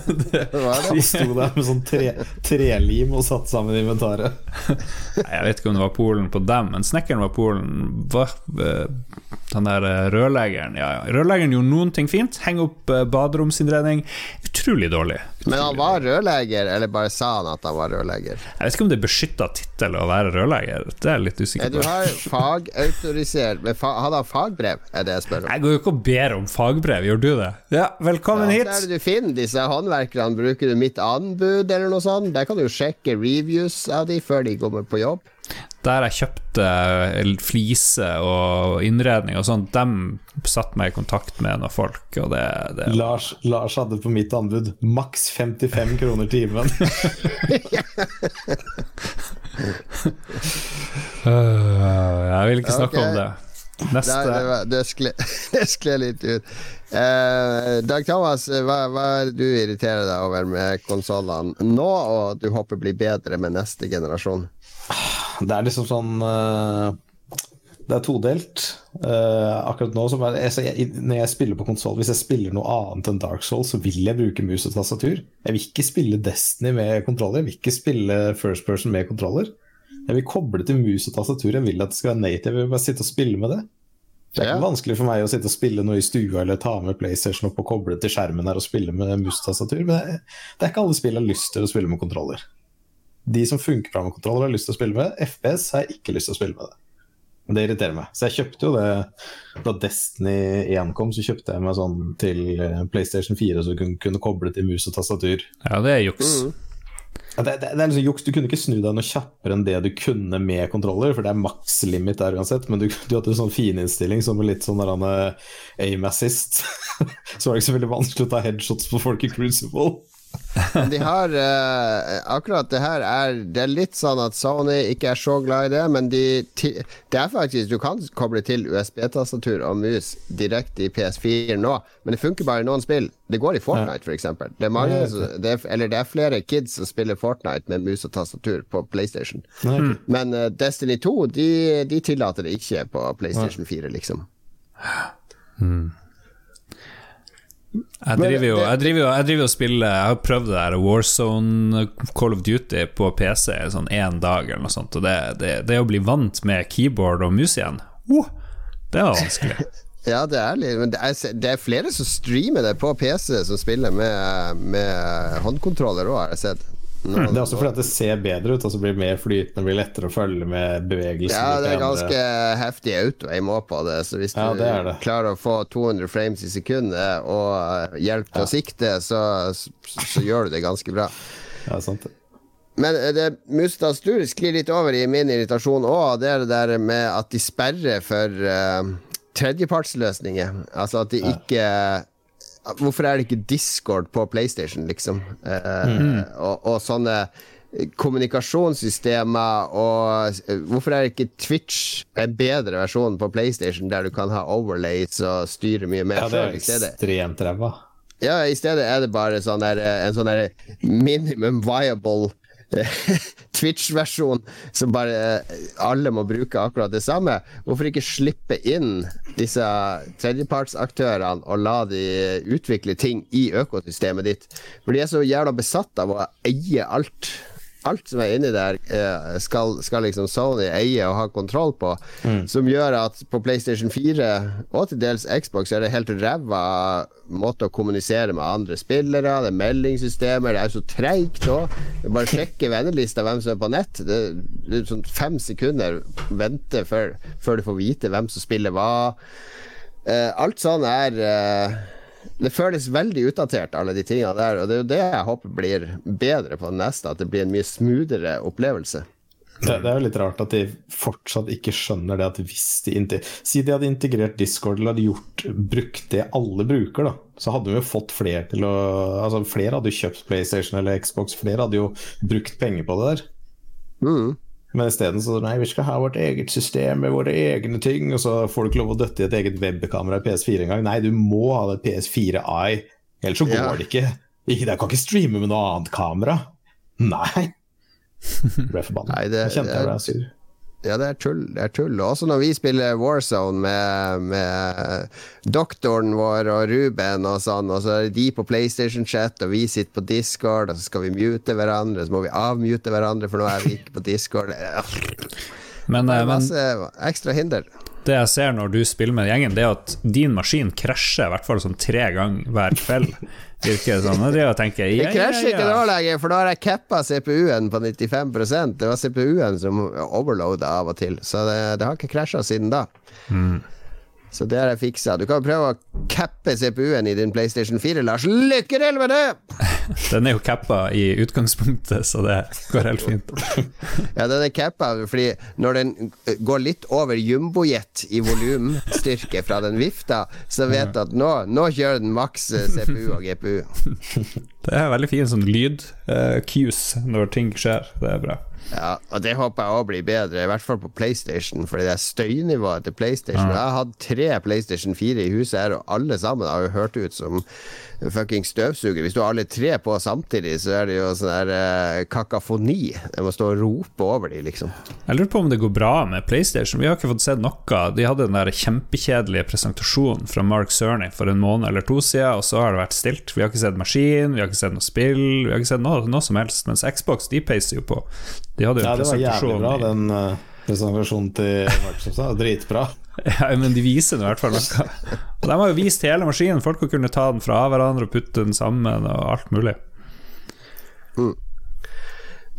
Men det, det det. De sto der med sånn tre, trelim og satt sammen i inventaret. jeg vet ikke om det var Polen på dem, men snekkeren var Polen. Var, eh, den der eh, rørleggeren, ja, ja. Rørleggeren gjorde noen ting fint. Henge opp baderomsinnredning trening. Utrolig daulig. Men han var rørlegger, eller bare sa han at han var rørlegger? Jeg vet ikke om det er beskytta tittel å være rørlegger. Det er jeg litt usikker på. Du har fagautorisert fa Hadde han fagbrev, er det jeg spør om? Jeg går jo ikke og ber om fagbrev, gjør du det? Ja, velkommen ja, hit. Der er det du finner disse håndverkerne. Bruker du mitt anbud eller noe sånt? Der kan du jo sjekke reviews av de før de kommer på jobb der jeg kjøpte flise og innredning og sånn, de satte meg i kontakt med noen folk, og det, det Lars, Lars, hadde på mitt anbud maks 55 kroner timen. jeg vil ikke snakke okay. om det. Neste Nei, det, det skled litt ut. Eh, Dag Thomas, hva, hva er det du irriterer deg over med konsollene nå, og du håper blir bedre med neste generasjon? Det er liksom sånn uh, Det er todelt. Uh, akkurat nå jeg, Når jeg spiller på konsoll, hvis jeg spiller noe annet enn Dark Souls, så vil jeg bruke mus og tastatur. Jeg vil ikke spille Destiny med kontroller. Jeg vil ikke spille First Person med kontroller. Jeg vil koble til mus og tastatur. Jeg vil at det skal være native. Jeg vil bare sitte og spille med det. Det er ikke vanskelig for meg å sitte og spille noe i stua eller ta med PlayStation opp og koble til skjermen her og spille med mus og tastatur, men det, det er ikke alle spill jeg har lyst til å spille med kontroller de som funker bra med kontroller, har lyst til å spille med. FPS har jeg ikke lyst til å spille med det. Men det irriterer meg. Så jeg kjøpte jo det da Destiny 1 kom, så kjøpte jeg meg sånn til eh, PlayStation 4 så du kunne, kunne koble til mus og tastatur. Ja, det er juks. Mm. Ja, det, det, det, er liksom juks. Du kunne ikke snu deg noe kjappere enn det du kunne med kontroller, for det er makslimit der uansett, men du, du hadde en sånn fininnstilling som litt sånn der, uh, aim assist. så var det ikke så veldig vanskelig å ta headshots på folk i Crucible. De har uh, Akkurat det her er Det er litt sånn at Sony ikke er så glad i det, men de, det er faktisk Du kan koble til USB-tastatur og mus direkte i PS4 nå, men det funker bare i noen spill. Det går i Fortnite, f.eks. For det, er mange, det, er, eller det er flere kids som spiller Fortnite med mus og tastatur på PlayStation. Mm. Men uh, Destiny 2 de, de, tillater det ikke på PlayStation 4, liksom. Mm. Jeg driver, jo, jeg, driver jo, jeg driver og spiller Jeg har prøvd det der Warzone Call of Duty på PC sånn én dag eller noe sånt, og det, det, det å bli vant med keyboard og mus igjen, oh, det var vanskelig. Ja, det er litt Men det er, det er, flere som streamer det på PC, som spiller med, med håndkontroller òg, har jeg sett. Nå, det er også fordi at det ser bedre ut, og så blir det mer flytende, blir lettere å følge med bevegelsen. Ja, det er ganske heftig auto-aim òg på det, så hvis ja, du klarer å få 200 frames i sekundet og eh, hjelp til ja. å sikte, så, så, så, gjør du det ganske bra. Ja, sant det. Men det mustas du sklir litt over i min irritasjon òg, det er det der med at de sperrer for uh, tredjepartsløsninger. Altså at de ikke Hvorfor er det ikke Discord på PlayStation, liksom? Eh, og, og sånne kommunikasjonssystemer og eh, Hvorfor er det ikke Twitch en bedre versjon på PlayStation, der du kan ha overlays og styre mye mer Ja, det er i ekstremt ræva. Ja, i stedet er det bare sånn der, en sånn der minimum viable eh, Twitch-versjon som bare eh, alle må bruke akkurat det samme. Hvorfor ikke slippe inn disse tredjepartsaktørene og la de utvikle ting i økosystemet ditt? For de er så jævla besatt av å eie alt. Alt som er inni der, eh, skal, skal liksom Sony eie og ha kontroll på. Som gjør at på PlayStation 4, og til dels Xbox, er det helt ræva måte å kommunisere med andre spillere. Det er meldingssystemer, det er så treigt òg. Bare sjekke vennelista hvem som er på nett. Det, det er sånn fem sekunder vente før, før du får vite hvem som spiller hva. Eh, alt sånn er eh, Det føles veldig utdatert, alle de tingene der. Og det er jo det jeg håper blir bedre på den neste, at det blir en mye smoothere opplevelse. Det, det er jo litt rart at de fortsatt ikke skjønner det at hvis de Si de hadde integrert Discord eller hadde gjort, brukt det alle bruker, da. Så hadde vi jo fått flere til å Altså flere hadde jo kjøpt PlayStation eller Xbox, flere hadde jo brukt penger på det der. Mm. Men isteden så nei, vi skal ha vårt eget system med våre egne ting, og så får du ikke lov å døtte i et eget webkamera i PS4 engang. Nei, du må ha det PS4i, ellers så går Ja. det ikke. ikke. Jeg kan ikke streame med noe annet kamera. Nei. Ble forbanna. Nei, det- Jeg kjente jeg ble sur. Ja, det er tull. Det er tull. Også når vi spiller Warzone med, med doktoren vår og Ruben og sånn, og så er det de på PlayStation-chat, og vi sitter på Discord, og så skal vi mute hverandre, så må vi avmute hverandre, for nå er vi ikke på Discord. Men, Det eh, er masse ekstra hinder. det jeg ser når du spiller med gjengen, det er at din maskin krasjer i hvert fall sånn tre ganger hver kveld. Virker det sånn. Og det å tenke Det ja, ja, krasjer ikke nå ja. lenger, for da har jeg cappa CPU-en på 95% Det var CPU-en som overloada av og til, så det, det har ikke krasja siden da. Så det har jeg fiksa. Du kan prøve å cappe CPU-en i din PlayStation 4, Lars. Lykke til med det! Den er jo cappa i utgangspunktet, så det går helt fint. Ja, den er cappa fordi når den eh, går litt over jumbojet i volumstyrke fra den vifta, så vet du at nå, nå kjører den maks eh, CPU og GPU. Det er veldig fin sånn lyd-cues når ting skjer. Det er bra. Ja, og det håper jeg òg blir bedre, i hvert fall på PlayStation, fordi det er støynivået til PlayStation. Jeg har hatt tre PlayStation 4 i huset her, og alle sammen har jo hørt ut som fucking støvsuger. Hvis du har alle tre på samtidig, så er det jo sånn der eh, kakafoni. Jeg må stå og rope over de, liksom. Jeg lurer på om det går bra med PlayStation. Vi har ikke fått sett noe. De hadde den der kjempekjedelige presentasjonen fra Mark Cerny for en måned eller to siden, og så har det vært stilt. Vi har ikke sett maskin, vi har ikke sett noe spill, vi har ikke sett noe, noe som helst. Mens Xbox, de peiser jo på. De hadde jo Ja, en det var jævlig bra, den uh, presentasjonen til Mark, som sa. Dritbra. Ja, men de viser det i hvert fall noe. Og de har jo vist hele maskinen. Folk har kunnet ta den fra hverandre og putte den sammen og alt mulig.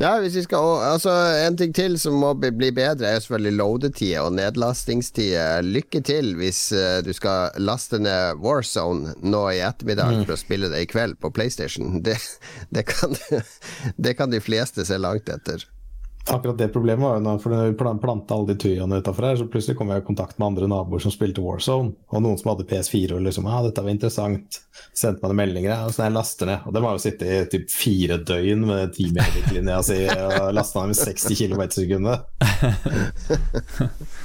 Ja, hvis vi skal Altså, en ting til som må bli bedre, er selvfølgelig loadetid og nedlastingstid. Lykke til hvis eh, du skal laste ned Warzone nå i ettermiddag for å spille det i kveld på PlayStation. Det, det, kan, det kan de fleste se langt etter. Akkurat det problemet var jo når for når vi plan- planta alle de tuyaene utafor her, så plutselig kom jeg i kontakt med andre naboer som spilte Warzone, og noen som hadde PS4 og liksom Ja, dette var interessant. Sendte meg noen meldinger, ja, så jeg laster ned. Og det har jo sittet i typ fire døgn med timelinja si og lasta ned med 60 km i sekundet.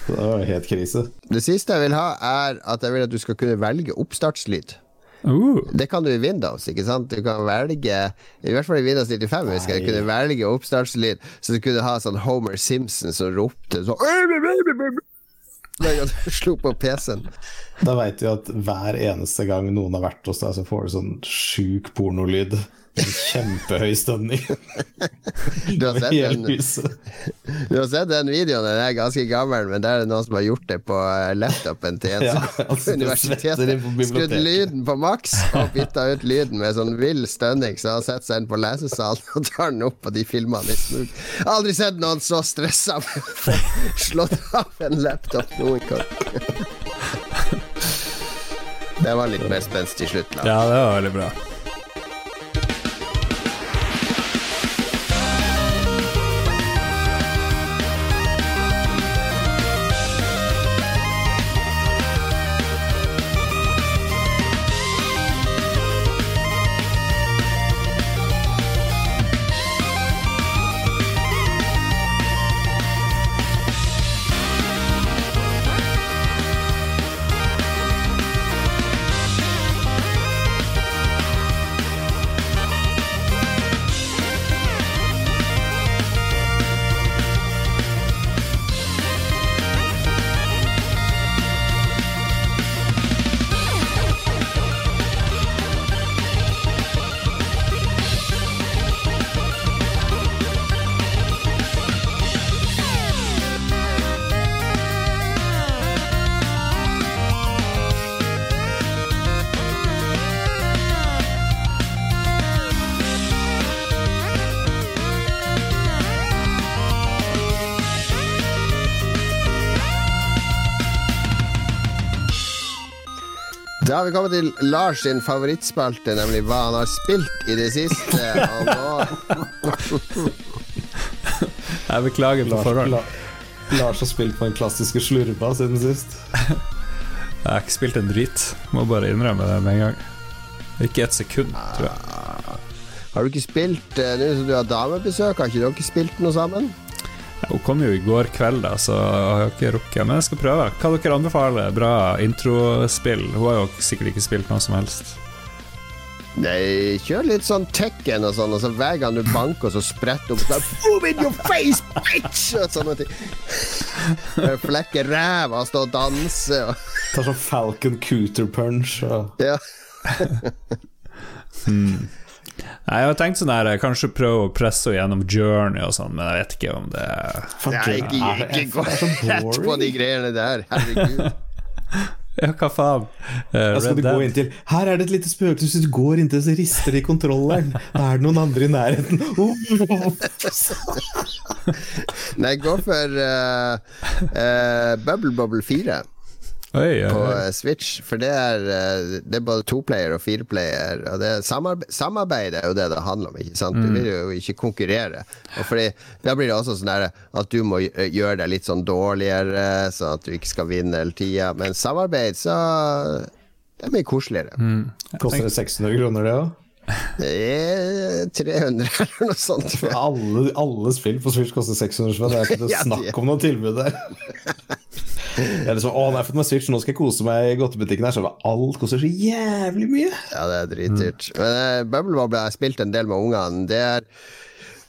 Det var helt krise. Det siste jeg vil ha, er at jeg vil at du skal kunne velge oppstartslyd. Uh, Det kan du i Windows, ikke sant? Du kan velge I hvert fall i Windows 95 husker jeg, du kunne velge oppstartslyd, så du kunne ha sånn Homer Simpson som ropte sånn gang du slo på PC-en. Da veit vi at hver eneste gang noen har vært hos deg, så får du sånn sjuk pornolyd. En kjempehøy stønning. Du har sett den, du har sett den videoen, den er ganske gammel, men der er det noen som har gjort det på eh, laptopen til en Ja, altså, på universitetet. Skrudd lyden på maks og bytta ut lyden med sånn vill stønning, så han setter seg inn på lesesalen og tar den opp, og de filmer han i smug. Jeg aldri sett noen så stressa med å få slått av en laptop noen gang. Det var litt mer spenst til slutt. Ja, det var veldig bra. Da har vi kommet til Lars sin favorittspalte, nemlig hva han har spilt i det siste. Og nå Jeg beklager på forhånd. Lars har spilt på den klassiske slurva siden sist. Jeg har ikke spilt en drit. Må bare innrømme det med en gang. Ikke et sekund, tror jeg. Har du ikke spilt eh, Nå som du har damebesøk, har ikke dere spilt noe sammen? Hun kom jo i går kveld, da, så jeg har ikke rukket. Men jeg skal prøve. Hva dere anbefaler? Bra introspill? Hun har jo sikkert ikke spilt noe som helst. Nei, kjør litt sånn Tekken og sånn, og så hver gang du banker, så spretter opp sånn Boom in your face, bitch! Og sånne ting. Flekker ræva og står og danser og Tar sånn Falcon Cooter punch. Og Ja. Nei, Jeg har tenkt sånn her, kanskje prøve å presse henne gjennom Journey og sånn, men jeg vet ikke om det er Nei, jeg ikke, er- ikke gå det er så rett på de greiene der. Herregud. Ja, hva faen? Uh, skal du gå Dead. inn til Her er det et lite spøkelse. Hvis du går inntil, så rister det i kontrolleren. Da er det noen andre i nærheten. Nei, gå for uh, Bubble Bubble 4 Oi, oi, på eh, Switch. For det er, eh, det er både toplayer og fireplayer. Og det er samarbeid, samarbeid er jo det det handler om, ikke sant? Du vil jo ikke konkurrere. Og fordi Da blir det også sånn der at du må gjøre deg litt sånn dårligere, sånn at du ikke skal vinne hele tida. Men samarbeid, så Det er mye koseligere. Koster det 600 kroner, det òg? Det er 300 eller noe sånt. Alle, alle spill på Switch koster 600 spenn. Det er ikke Ja, snakk om noe tilbud der. Jeg er liksom, å, nå fått meg Switch, nå skal jeg kose meg i godtebutikken her. Så alt koster så jævlig mye. Ja, det er dritdyrt. Men uh, Bubble Bobble har jeg spilt en del med ungene. Det er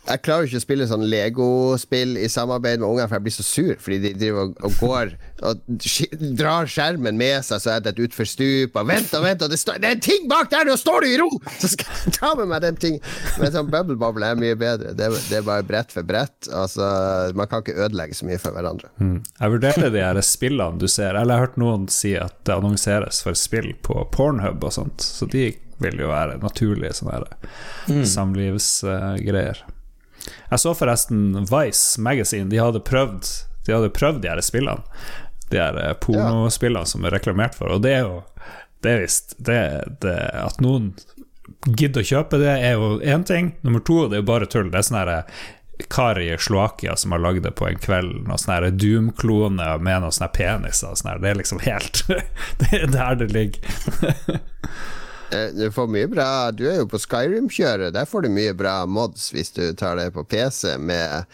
jeg klarer jo ikke å spille sånn Lego-spill i samarbeid med ungene, for jeg blir så sur. Fordi de driver og, og går og sk- drar skjermen med seg, så er det et utfor stup. Og vent og vent, og det, det er en ting bak der! Nå står du i ro! Så skal jeg ta med meg den ting. Men sånn Bubble Bobble er mye bedre. Det, det er bare brett for brett. Altså, man kan ikke ødelegge så mye for hverandre. Mm. Jeg vurderte de her spillene du ser, eller jeg har hørt noen si at det annonseres for spill på Pornhub og sånt, så de vil jo være naturlige sånne mm. samlivsgreier. Jeg så forresten Vice Magazine, de hadde prøvd De hadde prøvd de her spillene. De her eh, pornospillene som er reklamert for, og det er jo Det er visst det, det, At noen gidder å kjøpe det, er jo én ting. Nummer to, det er jo bare tull. Det er sånn her kar i Slovakia som har lagd det på en kveld. Noen sånne Doom-klone med noen sånne peniser. Sånne. Det er liksom helt Det er der det ligger. Eh, Du får mye bra Du er jo på Skyrim-kjøret. Der får du mye bra mods hvis du tar det på PC, med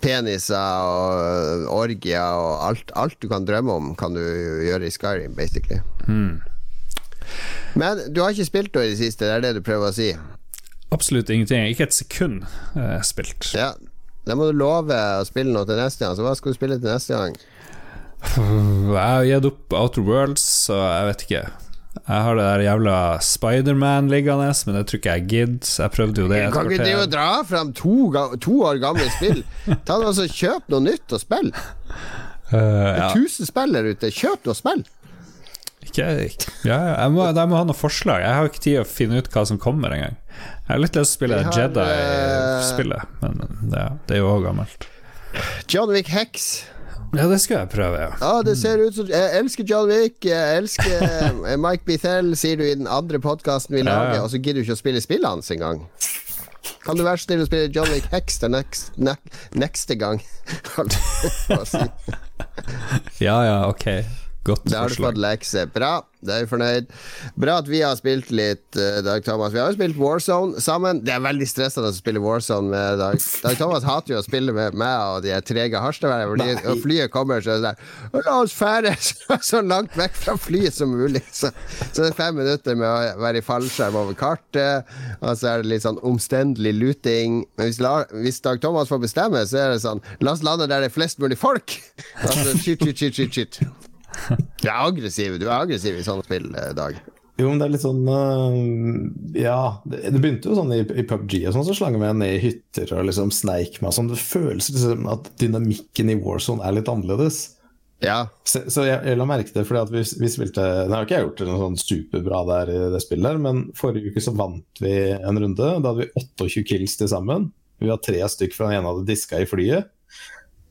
peniser og orgier og alt, alt du kan drømme om, kan du gjøre i Skyrim, basically. Men du har ikke spilt noe i det siste, det er det du prøver å si? Absolutt ingenting. Ikke et sekund eh, spilt. Ja. Da må du love å spille noe til neste gang. Så hva skal du spille til neste gang? Jeg har gitt opp Outer Worlds, så jeg vet ikke. Jeg har det der jævla Spiderman liggende, men det tror ikke jeg gidder. Jeg prøvde jo det kan ikke du dra fram to, to år gamle spill. Ta det altså Kjøp noe nytt og spill. Uh, ja. Tusen spill der ute. Kjøp noe spill. Ikke, ikke. Ja, jeg, må, jeg må ha noen forslag. Jeg har ikke tid å finne ut hva som kommer engang. Jeg har litt lyst til å spille har, eh, Jedi-spillet, men det, det er jo òg gammelt. John Wick Hex. Ja, det skal jeg prøve, ja. Ja, det ser ut som Jeg elsker John Wick. Jeg elsker eh, Mike Bithell, sier du i den andre podkasten vi lager, ja. og så gidder du ikke å spille spillet hans engang. Kan du være snill å spille John Wick Hex til next, ne neste gang? Ja ja, ok. Godt Da har du fått lekse. Bra, da er vi fornøyd. Bra at vi har spilt litt, eh, Dag Thomas. Vi har jo spilt Warzone sammen. Det er veldig stressende å spille Warzone med Dag. Dag Thomas hater jo å spille med meg og de trege harstadværene. Og flyet kommer, så sånn La oss fære så langt vekk fra flyet som mulig. Så, så det er fem minutter med å være i fallskjerm over kartet, og så er det litt sånn omstendelig luting. Men hvis, la, hvis Dag Thomas får bestemme, så er det sånn La oss lande der det er flest mulig folk! Altså, shit, shit, shit, shit, shit. Du er aggressiv Du er aggressiv i sånne spill, eh, Dag. Jo, men det er litt sånn uh, Ja, det, det begynte jo sånn i, i PubG og sånn, så slang jeg meg ned i hytter og liksom sneik meg sånn. Det føles liksom at dynamikken i Warzone er litt annerledes. Ja. Så, så jeg, jeg la merke det fordi at vi, vi spilte Nå har ikke jeg gjort det noe sånn superbra der i det spillet, der, men forrige uke så vant vi en runde. Da hadde vi 28 kills til sammen. Vi var tre stykk fra den ene hadde diska i flyet.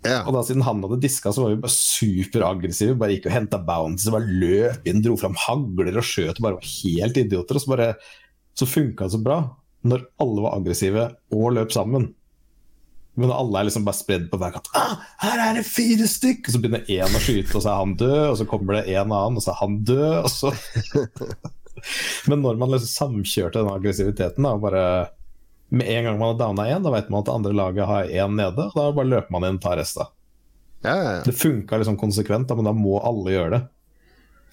Ja. Og da siden han hadde diska, så var vi bare superaggressive. Bare gikk og henta bounties, bare løp inn, dro fram hagler og skjøt og bare var helt idioter. Og så bare Så funka det så bra når alle var aggressive og løp sammen. Men alle er liksom bare spredd på hver kant ah, 'Her er det fire stykk!' Og så begynner én å skyte, og så er han død. Og så kommer det en annen, og så er han død. Og så Men når man liksom samkjørte den aggressiviteten, da, og bare med en gang man har downa én, da vet man at det andre laget har én nede, og da bare løper man inn og tar resten. Ja, ja, Det funka liksom konsekvent, da, men da må alle gjøre det.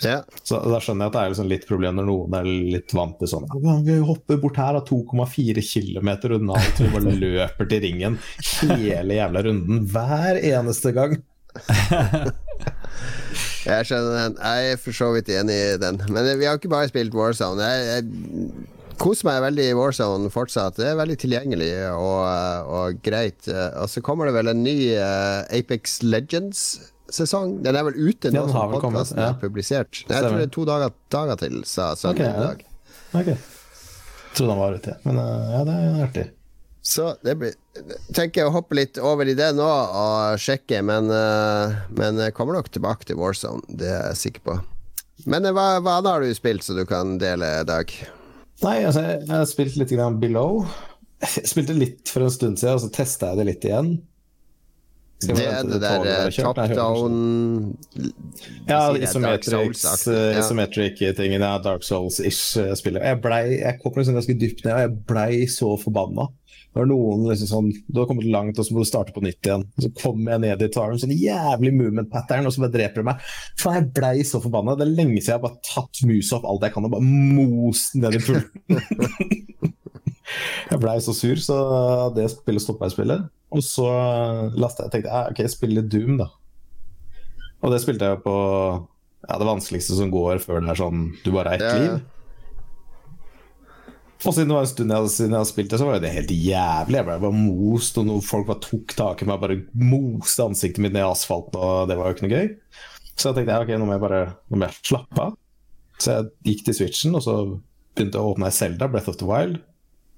ja. Så Da skjønner jeg at det er liksom litt problem når noen er litt vant til sånn Vi hopper bort her, da, 2,4 km unna alt, vi bare løper til ringen hele jævla runden hver eneste gang. Jeg skjønner den. Jeg er for så vidt enig i den. Men vi har ikke bare spilt Warzone. Jeg, jeg koser meg veldig i Warzone fortsatt. Det er veldig tilgjengelig og, og greit. Og så kommer det vel en ny uh, Apex Legends-sesong. Den er vel ute nå som podkasten ja. er publisert. Jeg tror det er to dager, dager til, sa sønnen Ok, i ja. dag. Ok. Trodde han var ute, men eh, ja, det er artig. Så det blir tenker jeg å hoppe litt over i det nå og sjekke, men, eh, men jeg kommer nok tilbake til Warzone. Det er jeg sikker på. Men eh, hva, hva annet har du spilt så du kan dele, Dag? Nei, altså, jeg har spilt litt grann Below. Jeg spilte litt for en stund siden, og så testa jeg det litt igjen. Det er det der er eh, top down Ja, isometrics, Souls-aktig, eh, ja. isometric-tingen. Ja, Dark Souls-ish jeg. Jeg, jeg kom liksom ganske dypt ned, og jeg blei så forbanna. Det var noen liksom sånn Du har kommet langt, og så må du starte på nytt igjen. Så kommer jeg ned i tar en sånn jævlig movement pattern, og så bare dreper de meg. Faen, jeg blei så forbanna. Det er lenge siden jeg har bare tatt musa opp alt jeg kan og bare most den ned i pulten. jeg blei så sur, så det spillet stoppa jeg spillet. Og så lasta jeg tenkte jeg, ok, jeg spiller Doom, da. Og det spilte jeg på ja, det vanskeligste som går før det er sånn du bare har ett liv. Og siden det var en stund jeg, siden jeg hadde spilt det, så var det helt jævlig. Jeg ble bare most, og noen folk bare tok tak i meg og bare moste ansiktet mitt ned i asfalten, og det var jo ikke noe gøy. Så jeg tenkte ok, nå må jeg bare nå må jeg slappe av. Så jeg gikk til Switchen, og så begynte jeg å åpne Selda, Breath of the Wild.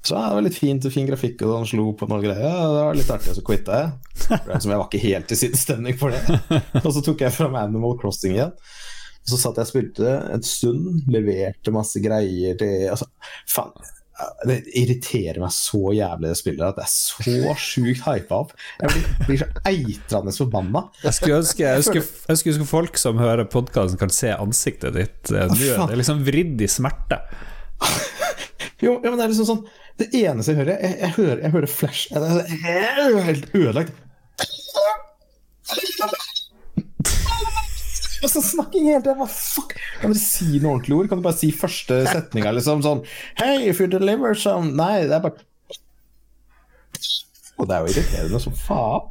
Så ja, det var litt fint, fin grafikk, og han slo på noen greier. Ja, det var litt artig, og så quitta jeg. Som jeg var ikke helt i sinnsstemning for det. Og så tok jeg fram Animal Crossing igjen. Så satt jeg og spilte en stund, leverte masse greier til altså, Faen, det irriterer meg så jævlig det spillet at jeg er så sjukt hypa opp. Jeg blir, blir så eitrende forbanna. Jeg skulle ønske, jeg ønsker, jeg skulle ønske folk som hører podkasten, kan se ansiktet ditt eh, nå. Det er liksom vridd i smerte. Jo, jo, men det er liksom sånn Det eneste jeg hører, jeg, jeg hører, jeg hører flash jeg er helt ødelagt. Og så snakker jeg helt jeg bare, fuck. Kan dere si noe ordentlig ord? Kan du bare si første setninga liksom sånn Hey, if you deliver some Nei, det er bare Og det er jo irriterende som faen.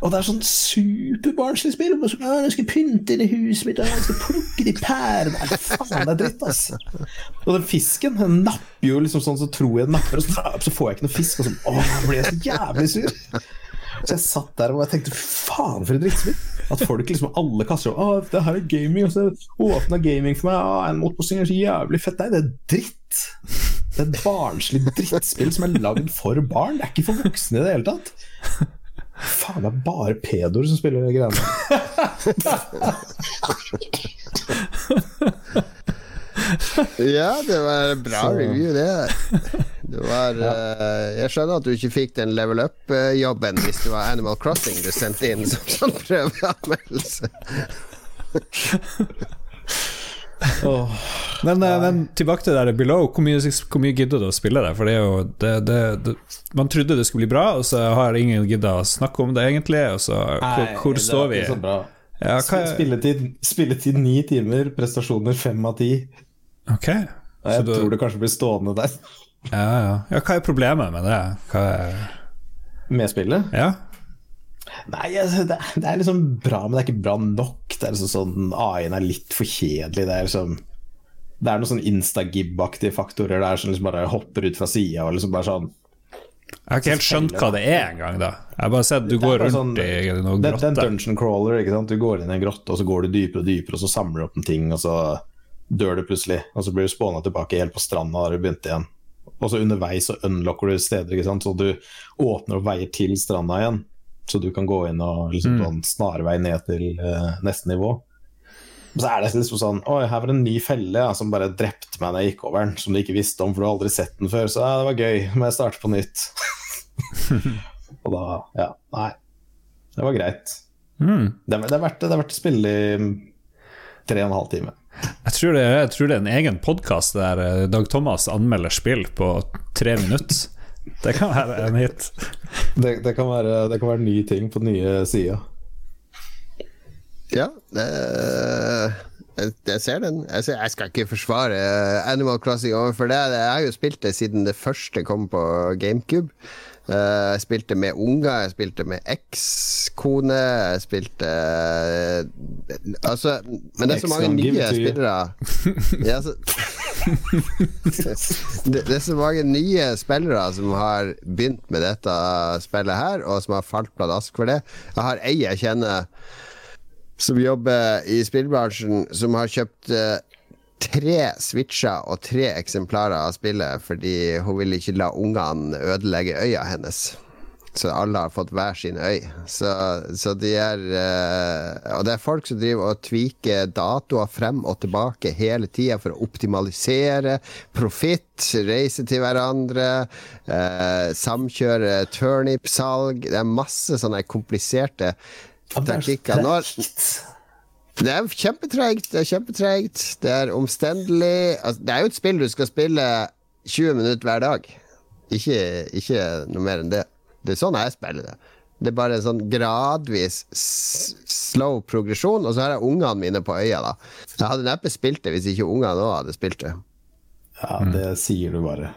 Og det er sånn superbarnslig spill. Og så, 'Jeg skal pynte inn i huset mitt, og jeg skal plukke de pærene.' Nei, faen, det er dritt, ass. Og den fisken den napper jo liksom sånn, så tror jeg den napper, og så, så får jeg ikke noe fisk. Og sånn, åh, jeg ble så jævlig sur. Så jeg satt der og jeg tenkte faen for et drittspill. At folk liksom alle kaster Å, det her er gaming, og så åpna gaming for meg. Å, en motposting er så jævlig fett. Nei, det er dritt. Det er et barnslig drittspill som er lagd for barn. Det er ikke for voksne i det hele tatt. Faen, det er bare pedoer som spiller de greiene. Ja, det var en bra review, det. Det var uh, Jeg skjønner at du ikke fikk den level up-jobben hvis det var Animal Crossing du sendte inn som sånn prøveanmeldelse. Men, uh, men tilbake til det der below. Hvor mye, hvor mye gidder du å spille det? For det er jo det, det, det, Man trodde det skulle bli bra, og så har ingen gidda å snakke om det, egentlig. Og så hvor, hvor står vi? Ikke så bra. Ja, hva, Spilletid, spilletid ni timer, prestasjoner fem av ti. ok. Jeg Så du- tror det kanskje blir stående der Ja, ja. ja, hva er problemet med det? Er med spillet. Ja? Nei, altså, det, det er liksom bra, men det er ikke bra nok. Det er liksom sånn AI-en er litt for kjedelig. Det er liksom Det er noen sånn instagib-aktige faktorer der som liksom bare hopper ut fra sida og liksom bare sånn Jeg har ikke helt skjønt hva det er engang, da. Jeg har bare sett du går rundt sånn- i noen Det, det er en dungeon crawler. ikke sant? Du går inn i en grotte, og så går du dypere og dypere, og så samler du opp en ting, og så dør du plutselig. Og så blir du spåna tilbake helt på stranda der du begynte igjen. Og så underveis så unlocker du steder, ikke sant? så du åpner opp veier til stranda igjen. så du kan gå inn og liksom Mm. sånn snarvei ned til uh, neste nivå. Og Så er det liksom sånn Oi, her var det en ny felle ja, som bare drepte meg når jeg gikk over den, som du ikke visste om, for du har aldri sett den før. Så ja, det var gøy, må jeg starte på nytt. og da Ja, nei. Det var greit. Mm. Det, er- det, er verdt, det er verdt å spille i tre og en halv time. Jeg, tror det, jeg tror det er en egen podkast der eh, Dag Thomas anmelder spill på tre minutter. Det kan være en hit. Det, det, kan være, det kan være ny ting på nye sider. Ja, det, jeg, jeg ser den. Jeg, ser, jeg skal ikke forsvare Animal Crossing overfor det. Jeg har jo spilt det siden det første kom på GameCube. Eh, Jeg spilte med unger, jeg spilte med ekskone, jeg spilte eh, Altså, men det er så mange nye spillere. Ja, så, det, det er så mange nye spillere som har begynt med dette spillet her, og som har falt pladask for det. Jeg har ei jeg kjenner som jobber i spillbransjen, som har kjøpt eh, tre switcher og tre eksemplarer av spillet fordi hun vil ikke la ungene ødelegge øya hennes. Så alle har fått hver sin øy. Så, så de er eh, Og det er folk som driver og tviker datoer frem og tilbake hele tida for å optimalisere profitt, reise til hverandre, eh, samkjøre turnip-salg. Det er masse sånne kompliserte taktikker. Nå, det er kjempetreigt. Det er kjempetreigt. Det er omstendelig. Altså, det er jo et spill du skal spille 20 minutter hver dag. Ikke, ikke noe mer enn det. Det er sånn jeg spiller det. Det er bare en sånn gradvis slow progresjon, og så har jeg ungene mine på øya, da. Jeg hadde neppe spilt det hvis ikke ungene òg hadde spilt det. Ja, det sier du bare.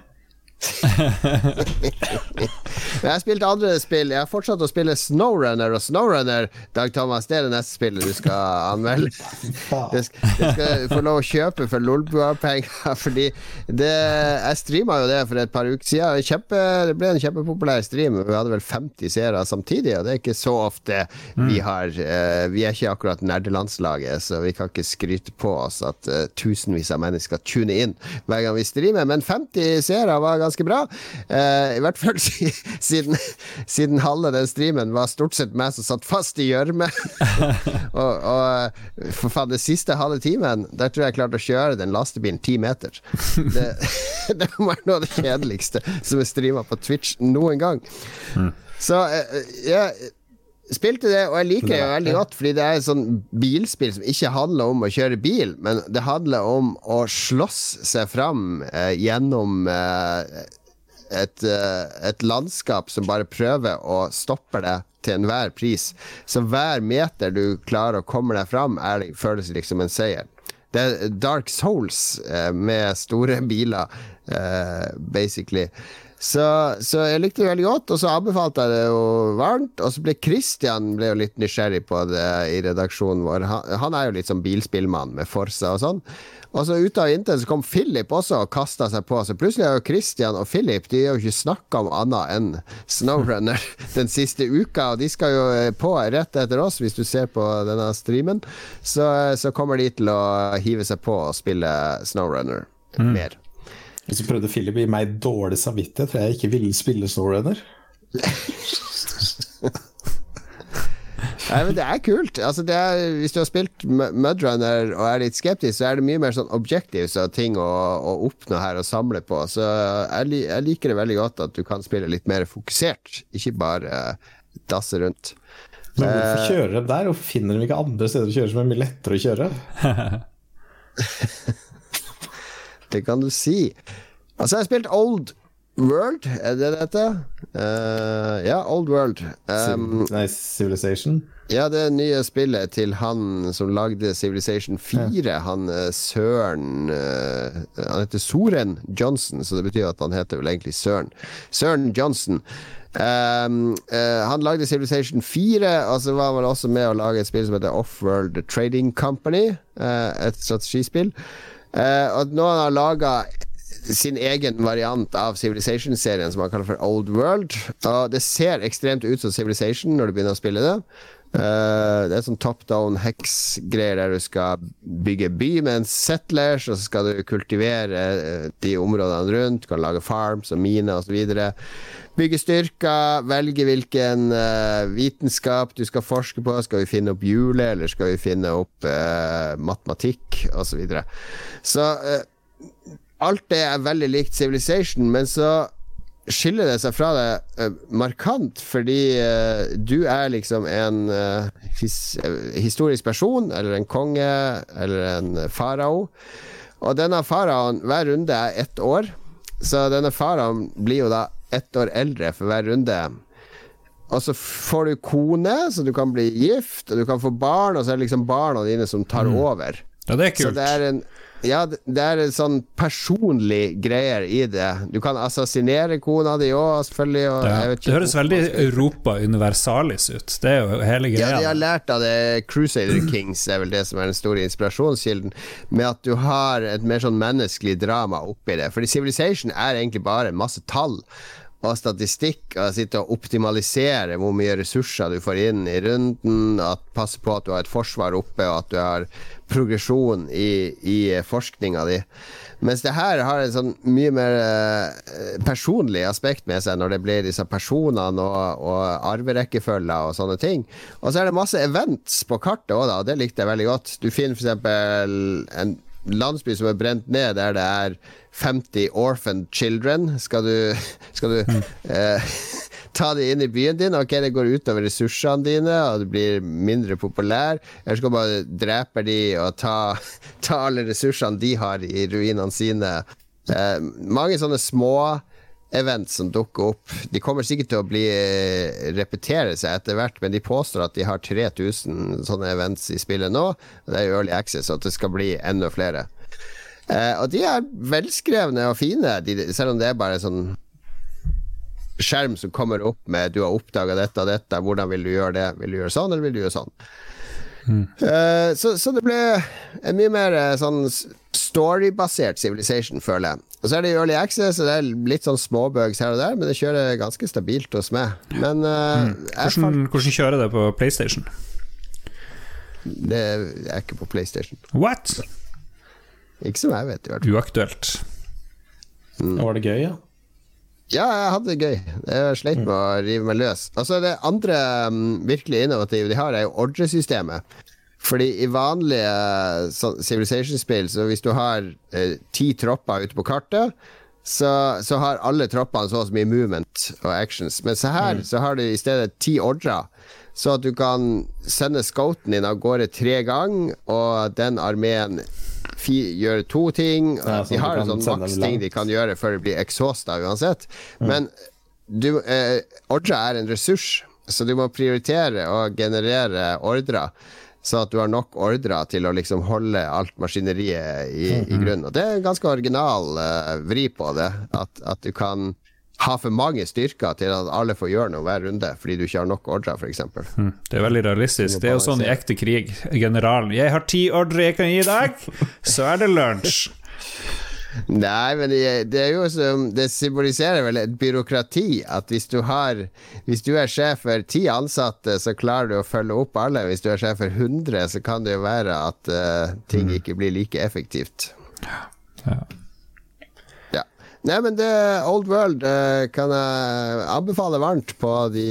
Jeg har spilt andre spill. Jeg har fortsatt å spille Snowrunner, og Snowrunner, Dag Thomas, det er det neste spillet du skal anmelde. Du skal, skal få lov å kjøpe for Lolbua-penger, fordi det Jeg streama jo det for et par uker siden. Kjempe, det ble en kjempepopulær stream. Vi hadde vel 50 seere samtidig, og det er ikke så ofte vi har eh, Vi er ikke akkurat nerdelandslaget, så vi kan ikke skryte på oss at eh, tusenvis av mennesker tuner inn hver gang vi streamer, men 50 seere var ganske bra. Uh, I hvert fall siden, siden halve den streamen var stort sett meg som satt fast i gjørme. og, og for faen, den siste halve timen, der tror jeg jeg klarte å kjøre den lastebilen ti meter. Det, det være noe av det kjedeligste som er streama på Twitch noen gang. Så uh, jeg spilte det, og jeg liker det veldig godt, fordi det er et sånn bilspill som ikke handler om å kjøre bil, men det handler om å slåss seg fram eh, gjennom eh, et, eh, et landskap som bare prøver å stoppe deg til enhver pris. Så hver meter du klarer å komme deg fram, er, føles liksom en seier. Det er Dark Souls eh, med store biler, eh, basically. Så, så jeg likte det veldig godt, og så anbefalte jeg det jo varmt. Og så ble Christian ble jo litt nysgjerrig på det i redaksjonen vår. Han, han er jo litt sånn bilspillmann med Forsa og sånn. Og så ut av intet så kom Philip også og kasta seg på. Så plutselig er jo Christian og Philip De har jo ikke snakka om annet enn Snowrunner den siste uka. Og de skal jo eh, på rett etter oss, hvis du ser på denne streamen. Så, så kommer de til å hive seg på og spille Snowrunner mer. Og så prøvde Philip å gi meg dårlig samvittighet for jeg ikke ville spille Snowrunner. Nei, men det er kult. Altså, det er, hvis du har spilt Mudrunner og er litt skeptisk, så er det mye mer sånn objectives og ting å, å oppnå her og samle på. Så jeg, jeg liker det veldig godt at du kan spille litt mer fokusert, ikke bare uh, dasse rundt. Men hvorfor Eh. kjører de der, og finner de ikke andre steder å kjøre som er mye lettere å kjøre? Det kan du si. Altså, jeg har spilt Old World, er det dette? Uh, ja, Old World. Um, Nei, Civilization. Ja, det nye spillet til han som lagde Civilization 4. Han eh, Søren uh, Han heter Soren Johnson, så det betyr at han heter vel egentlig Søren. Søren Johnson. Um, uh, han lagde Civilization 4, og så var han også med å lage et spill som heter Offworld Trading Company. Uh, et strategispill. Eh, og nå har han laga sin egen variant av Civilization-serien som han kaller for Old World. Og det ser ekstremt ut som Civilization når du begynner å spille det. Uh, det er sånn top down heks-greier der du skal bygge by med en settlers, og så skal du kultivere uh, de områdene rundt. Du kan lage farms og miner osv. Bygge styrker, velge hvilken uh, vitenskap du skal forske på. Skal vi finne opp hjulet, eller skal vi finne opp matematikk osv. Så, videre. så alt det er veldig likt Civilization, men så skiller det seg fra det uh, markant, fordi uh, du er liksom en uh, his, historisk person, eller en konge, eller en farao. Og denne faraoen, hver runde er ett år, så denne faraoen blir jo da ett år eldre for hver runde. Og så får du kone, så du kan bli gift, og du kan få barn, og så er det liksom barna dine som tar mm. over. Ja, det er kult. Så det er en ja, det er en sånn personlig greier i det. Du kan assassinere kona di òg, selvfølgelig. Og ja, det høres veldig Europa universalis ut. Det er jo hele greia. Ja, de har lært av det Crusader Kings, er vel det som er den store inspirasjonskilden, med at du har et mer sånn menneskelig drama oppi det. Fordi Civilization er egentlig bare masse tall og statistikk og sitte og optimalisere hvor mye ressurser du får inn i runden, at passe på at du har et forsvar oppe, og at du har progresjon i, i forskninga di. Mens det her har et sånn mye mer eh, personlig aspekt med seg når det blir disse personene og, og arverekkefølger og sånne ting. Og så er det masse events på kartet òg, da, og det likte jeg veldig godt. Du finner f.eks. en landsby som er brent ned, der det er 50 orphan children. Skal du, skal du mm. eh, ta det inn i byen din? Ok, det går utover ressursene dine, og du blir mindre populær. Eller skal du bare drepe de og ta, ta alle ressursene de har i ruinene sine? Eh, mange sånne små events som dukker opp. De kommer sikkert til å bli eh, repetere seg etter hvert, men de påstår at de har 3000 sånne events i spillet nå. Det er jo early access, og at det skal bli enda flere. Eh, og de er velskrevne og fine, de, selv om det er bare sånn skjerm som kommer opp med 'du har oppdaga dette og dette', hvordan vil du gjøre det? Vil du gjøre sånn, eller vil du gjøre sånn? Mm. Uh, så, så, det ble en mye mer uh, sånn storybasert Civilization, føler jeg. Og så er det Early Access, og det er litt sånn småbugs her og der, men det kjører ganske stabilt hos meg. Men uh, mm. hvordan, hvordan, kjører det på PlayStation? Det er ikke på PlayStation. What? Ikke som jeg vet, i hvert fall. Uaktuelt. Mm. Var det gøy, ja? Ja, jeg hadde det gøy. Jeg sleit med å rive meg løs. Altså Det andre um, virkelig innovative de har, er jo ordresystemet. Fordi i vanlige så, Civilization-spill, så hvis du har eh, ti tropper ute på kartet, så, så, har alle troppene så og så mye movement og actions. Men så her mm. så har du i stedet ti ordrer. Så at du kan sende scouten din av gårde tre ganger, og den armeen gjør to ting. Ja, sånn de har en sånn maks-ting de kan gjøre før de blir exhausta uansett. Mm. Men du, eh, ordre er en ressurs, så du må prioritere å generere ordrer. Så at du har nok ordrer til å liksom holde alt maskineriet i, mm -hmm. i grunn. Og det er en ganske original uh, vri på det. At, at du kan ha for mange styrker til at alle får gjøre noe hver runde, fordi du ikke har nok ordrer, f.eks. Mm, det er veldig realistisk. Det er jo sånn i ekte krig. Generalen 'Jeg har ti ordre jeg kan gi deg', så er det lunsj. Nei, men det, det, er jo som Det symboliserer vel et byråkrati. At hvis du har Hvis du er sjef for ti ansatte, så klarer du å følge opp alle. Hvis du er sjef for 100, så kan det jo være at uh, ting mm. ikke blir like effektivt. Ja. Nei, men det Old World uh, kan jeg anbefale varmt på de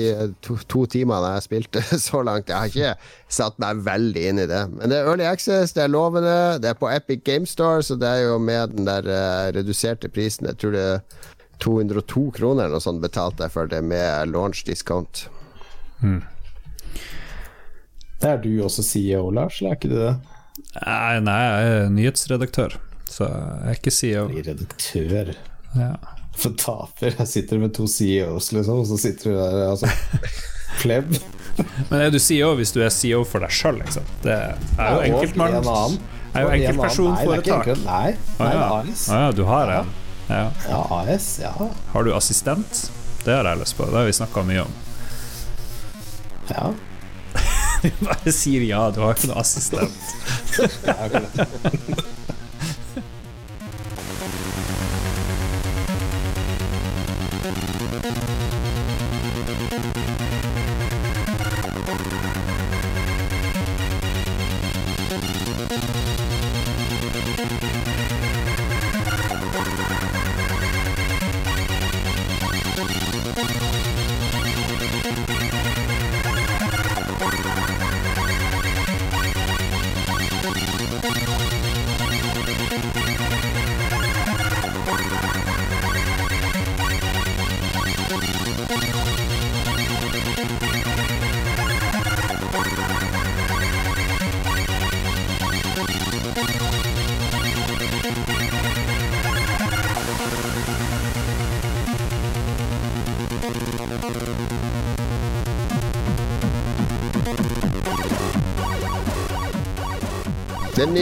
to, to timene jeg spilte så langt. Jeg har ikke satt meg veldig inn i det. Men det er Early Access, det er lovende. Det er på Epic Game Store, så det er jo med den der uh, reduserte prisen. Jeg tror det er 202 kroner eller noe sånt betalte jeg for det med launch discount. Hmm. Det er du også CEO, Lars, eller er ikke du det? Nei, nei, jeg er nyhetsredaktør, så jeg er ikke CEO. Redaktør ja. For taper. Jeg sitter med to CEOs, liksom, og så sitter du der altså Pleb. Men er du CEO hvis du er CEO for deg sjøl, liksom? Det er jo enkeltmann. Er jo enkeltpersonforetak. Nei, nei, nei, AS. Ah, ja, du har en? Ja. ja, AS. Ja. Har du assistent? Det har jeg lyst på. Det har vi snakka mye om. Ja. Du bare sier ja, du har ikke noe assistent.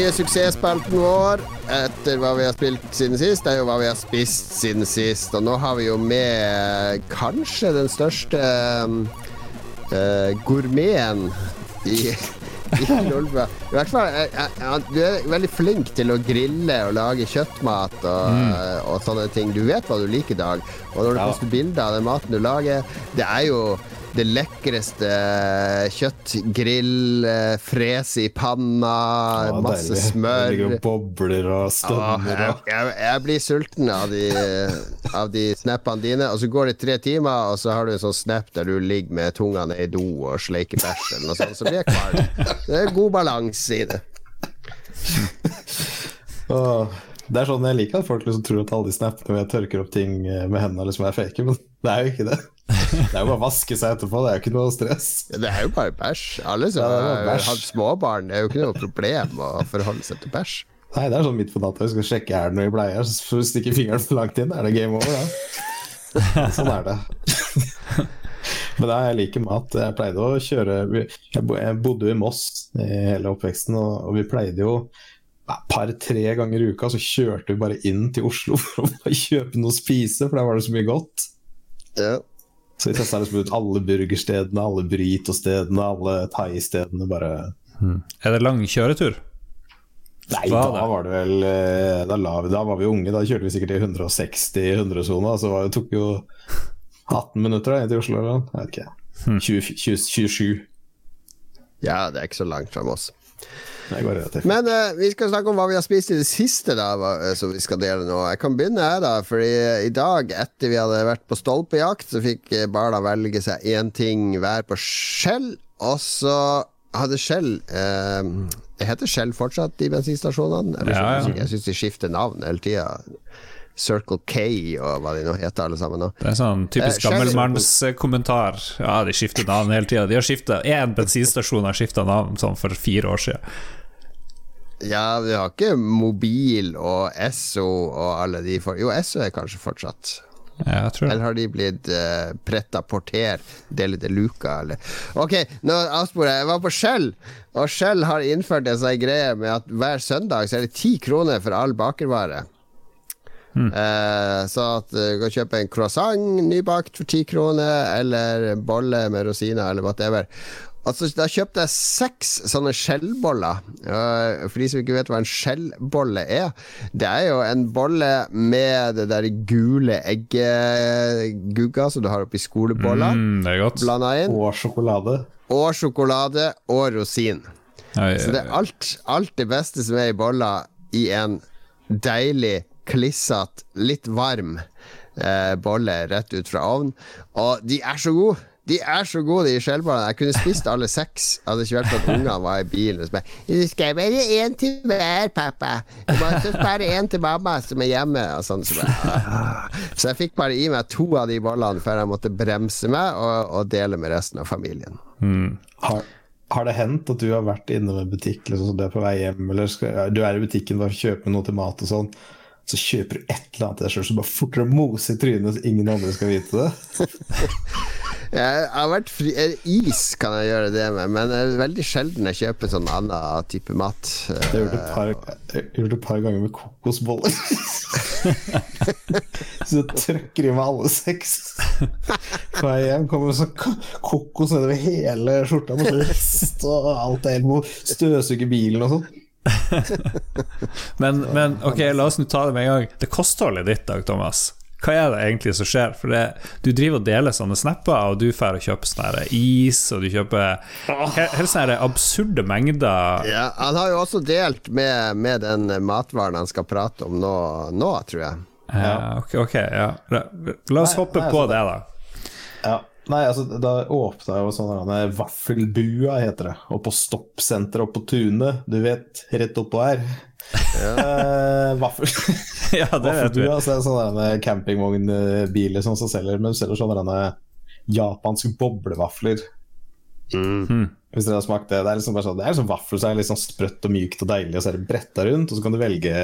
nye suksessspalten vår etter hva vi har spilt siden sist, er jo hva vi har spist siden sist. Og nå har vi jo med kanskje den største uh, gourmeten i i Lolbua. I hvert fall, du er veldig flink til å grille og lage kjøttmat og, mm. og sånne ting. Du vet hva du liker, Dag. Og når du ja. poster bilder av den maten du lager, det er jo det lekreste kjøtt, grill, eh, fres i panna, ja, masse deilig. smør. Det ligger bobler og stønner. Jeg, jeg, jeg, blir sulten av de, av de snappene dine. Og så går det tre timer, og så har du en sånn snap der du ligger med tunga ned i do og sleiker bæsj eller noe sånt. Så blir jeg kvalm. Det er god balanse i det. Det er sånn jeg liker at folk liksom tror at alle de snappene jeg tørker opp ting med hendene liksom er fake, men det er jo ikke det. Det er jo bare å vaske seg etterpå, det er jo ikke noe stress. Det er jo bare bæsj. Alle som ja, har hatt småbarn, det er jo ikke noe problem å forholde seg til bæsj. Nei, det er sånn midt på natta vi skal sjekke er det noe i bleia, så stikker fingeren for langt inn, er det game over, da. Sånn er det. Men da, jeg liker mat. Jeg pleide å kjøre Jeg bodde jo i Moss i hele oppveksten, og vi pleide jo par-tre ganger i uka så kjørte vi bare inn til Oslo for å kjøpe noe å spise, for der var det så mye godt. Ja. Så vi testa liksom ut alle burgerstedene, alle burrito-stedene, alle thai-stedene. Bare hmm. Er det lang kjøretur? Nei, da var det vel eh, da, la, da, var vi unge, da kjørte vi sikkert i 160-100-sona. Så det tok jo 18 minutter da, inn til Oslo, eller jeg vet ikke. 20, 20, 27. Ja, det er ikke så langt fra Moss. Men uh, vi skal snakke om hva vi har spist i det siste, da, eh, som vi skal dele nå. Jeg kan begynne her, da. Fordi i dag, etter vi hadde vært på stolpejakt, så fikk Barna velge seg én ting hver på skjell. Og så hadde Skjell eh, Det heter Skjell fortsatt, de bensinstasjonene? Ja, ja. Jeg syns de skifter navn hele tida. Circle K og hva de nå heter, alle sammen. nå Det er sånn typisk eh, gammelmannskommentar. Ja, de skifter navn hele tida. De har skifta Én bensinstasjon har skifta navn sånn for fire år siden. Ja, vi har ikke Mobil og Esso og alle de for... Jo, Esso er kanskje fortsatt. Ja, eller har de blitt uh, pretta porter, Dele de Luca, eller Ok, nå avsporer jeg. Jeg var på Shell, og Shell har innført en sånn greie med at hver søndag så er det ti kroner for all bakervare. Mm. Uh, så at du kan kjøpe en croissant nybakt for ti kroner, eller bolle med rosiner, eller whatever. Altså, da kjøpte jeg seks sånne skjellboller. For de som ikke vet hva en skjellbolle er. Det er jo en bolle med det der gule eggegugga som du har oppi skoleboller. Mm, det er godt. Blanda inn. Og sjokolade. Og sjokolade og rosin. Ai, Så det er alt, alt det beste som er i bolla, i en deilig, klissete, litt varm eh, bolle rett ut fra ovnen. Og de er så gode! De er så gode, de skjellbarna. Jeg kunne spist alle seks. Hadde ikke vært for at ungene var i bilen og så Du skal bare én til hver, pappa. Du må spare én til mamma som er hjemme. Og sånn, så, bare, ah. så, jeg fikk bare i meg to av de bollene før jeg måtte bremse meg og, og dele med resten av familien. Mm. Har, har, det hendt at du har vært innom en butikk liksom, så du er på vei hjem, eller skal, du er i butikken for å kjøpe noe til mat og sånn? så kjøper du et eller annet til deg sjøl som bare fortere moser i trynet så ingen andre skal vite det. Jeg har vært fri eh, Is kan jeg gjøre det med, men det er veldig sjelden jeg kjøper sånn annen type mat. Jeg gjort det et par, ganger med kokosboller. så jeg trykker i meg alle seks. Vei hjem kommer sånn kokos nedover hele skjorta mot rest, og alt er helt må støvsuge bilen og sånn. men, men, ok, la oss nå ta det med en gang. Det kostholdet ditt, Dag Thomas hva er det egentlig som skjer? For det, du driver og deler sånne snapper, og du drar og kjøper sånne is, og du kjøper helt sånne absurde mengder. Ja, han har jo også delt med, med den matvaren han skal prate om nå, nå tror jeg. Ja, ok, okay ja. La oss hoppe nei, på altså, det, da. Ja. Nei, altså, da åpna jo sånn Vaffelbua, heter det. Og på Stoppsenteret oppe på Tunet, du vet, rett oppå her. Ja. Uh, vaffel. ja, det vet du. Altså, sånne campingvognbiler som selger, men du selger sånne japanske boblevafler. Mm. Hvis dere har smakt det. Det er liksom bare sånn, det er liksom vaffel, så er det sånn sprøtt og mykt og deilig, og så er det bretta rundt, og så kan du velge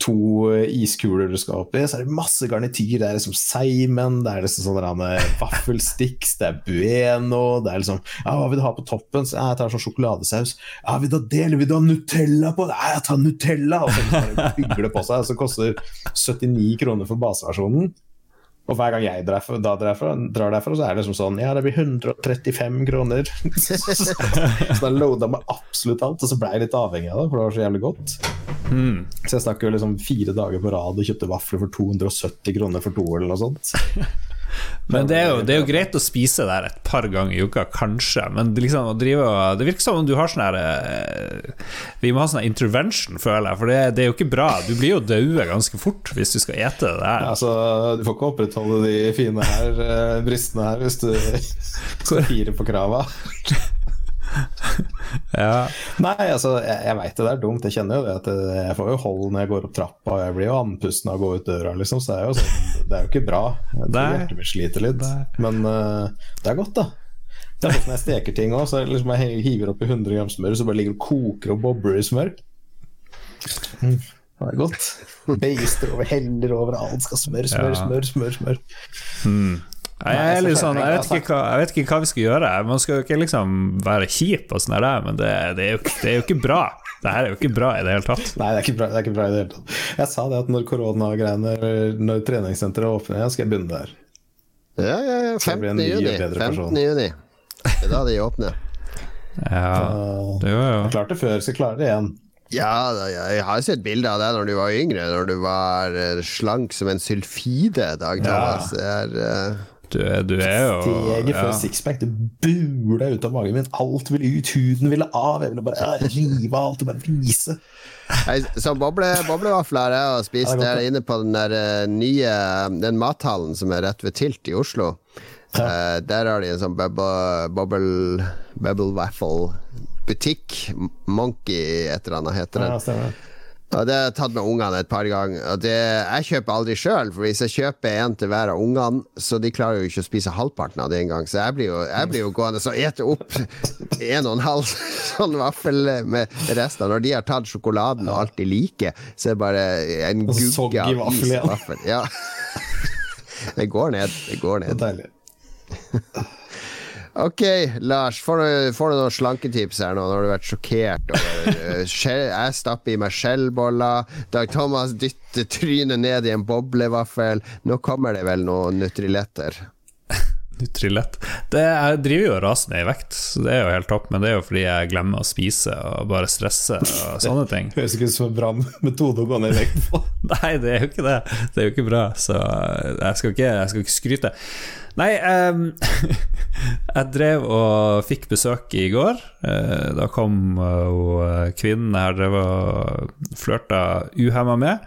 to iskuler du skal oppi. Så er det masse garnityr. Det er liksom seimen, det er liksom sånne vaffelsticks, det er bueno, det er liksom Ja, hva vil du ha på toppen? Så, ja, jeg tar sånn sjokoladesaus. Ja, vil du ha det, eller vil du ha Nutella på? Ja, jeg tar Nutella! Og så bygger det på seg. Så koster 79 kroner for baseversjonen. Og hver gang jeg drar, da derfra, drar derfra, så er det liksom sånn Ja, det blir 135 kroner. så da loada meg absolutt alt, og så ble jeg litt avhengig av det, for det var så jævlig godt. Mm. Så jeg stakk jo liksom fire dager på rad og kjøpte vafler for 270 kroner for to eller noe sånt. Men det er, jo, det er jo greit å spise der et par ganger i uka, kanskje, men det, liksom, drive, det virker som om du har sånn her eh, Vi må ha sånn intervention, føler jeg, for det, det er jo ikke bra. Du blir jo daue ganske fort hvis du skal ete det der. Altså, Du får ikke opprettholde de fine her, eh, brystene her hvis du firer på krava. Ja. Nei, altså, jeg, jeg veit det, det er dumt. Jeg kjenner jo det at jeg, jeg får jo hold når jeg går opp trappa, og jeg blir jo andpusten av å gå ut døra, liksom. Så det er jo, sånn, det er jo ikke bra. Hjertet mitt sliter litt. Nei. Men uh, det er godt, da. Det er sånn jeg steker ting òg, så liksom jeg hiver oppi 100 gram smør, så bare ligger det og koker og bobler i smør. Mm, det er godt. Beister over, heller over, alt skal smør, smør, Ja. smør, smør. smør. Nei, Jeg, er litt sånn, jeg, vet ikke hva, jeg vet ikke hva vi skal gjøre. Man skal jo ikke liksom være kjip og sånn der, men det, det, er jo, det er jo ikke bra. Det her er jo ikke bra i det hele tatt. Nei, det er ikke bra, det er ikke bra i det hele tatt. Jeg sa det at når koronagreiene Når treningssenteret åpner skal jeg begynne der. Ja, ja, ja. Så jeg blir 15. en ny juni. 15. juni. Det er da de åpner. Ja, Uh, det var jo jeg klarte det før, så jeg klarer det igjen. Ja, jeg har sett bilder av deg når du var yngre, når du var eh, slank som en sylfide, Dag Thomas. Det er, eh, Du, er- du er jo Steget før ja. sixpack, det bula ut av magen min. Alt ville ut, huden ville av. Jeg ville bare ja, rive av alt og bare vise. jeg, så boble, boblevafler jeg har spist. Ja, er Jeg er inne på den der eh, nye Den mathallen som er rett ved Tilt i Oslo. Uh, der har de en sånn bubble, bubble, bubble waffle butikk. Monkey et eller annet heter den. Ja, stemmer. Og det har jeg tatt med ungene et par ganger. Og det, jeg kjøper aldri sjøl, for hvis jeg kjøper en til hver av ungene, så de klarer jo ikke å spise halvparten av det engang. Så jeg blir jo, jeg blir jo gående og ete opp en og en halv sånn vaffel med resten. Når de har tatt sjokoladen og alt de liker, så er det bare en gugge av vaffel is og vaffel. Ja. Det går ned. Det går Det er deilig. Ok, Lars. Får du, får du noen slanketips her nå? Nå har du vært sjokkert over uh, Jeg stapper i meg skjellboller. Dag Thomas dytter trynet ned i en boblevaffel. Nå kommer det vel noen Nutriletter. Nutrilett. Det, jeg driver jo og raser ned i vekt, så det er jo helt topp, men det er jo fordi jeg glemmer å spise og bare stresser og sånne ting. Høres ikke ut som en bra metode å gå ned i vekt på. Nei, det er jo ikke det. Det er jo ikke bra, så jeg skal ikke, jeg skal ikke skryte. Nei, um, jeg drev og fikk besøk i går. Eh, Da kom eh, hun, eh, kvinnen jeg drev og flørta uhemma med.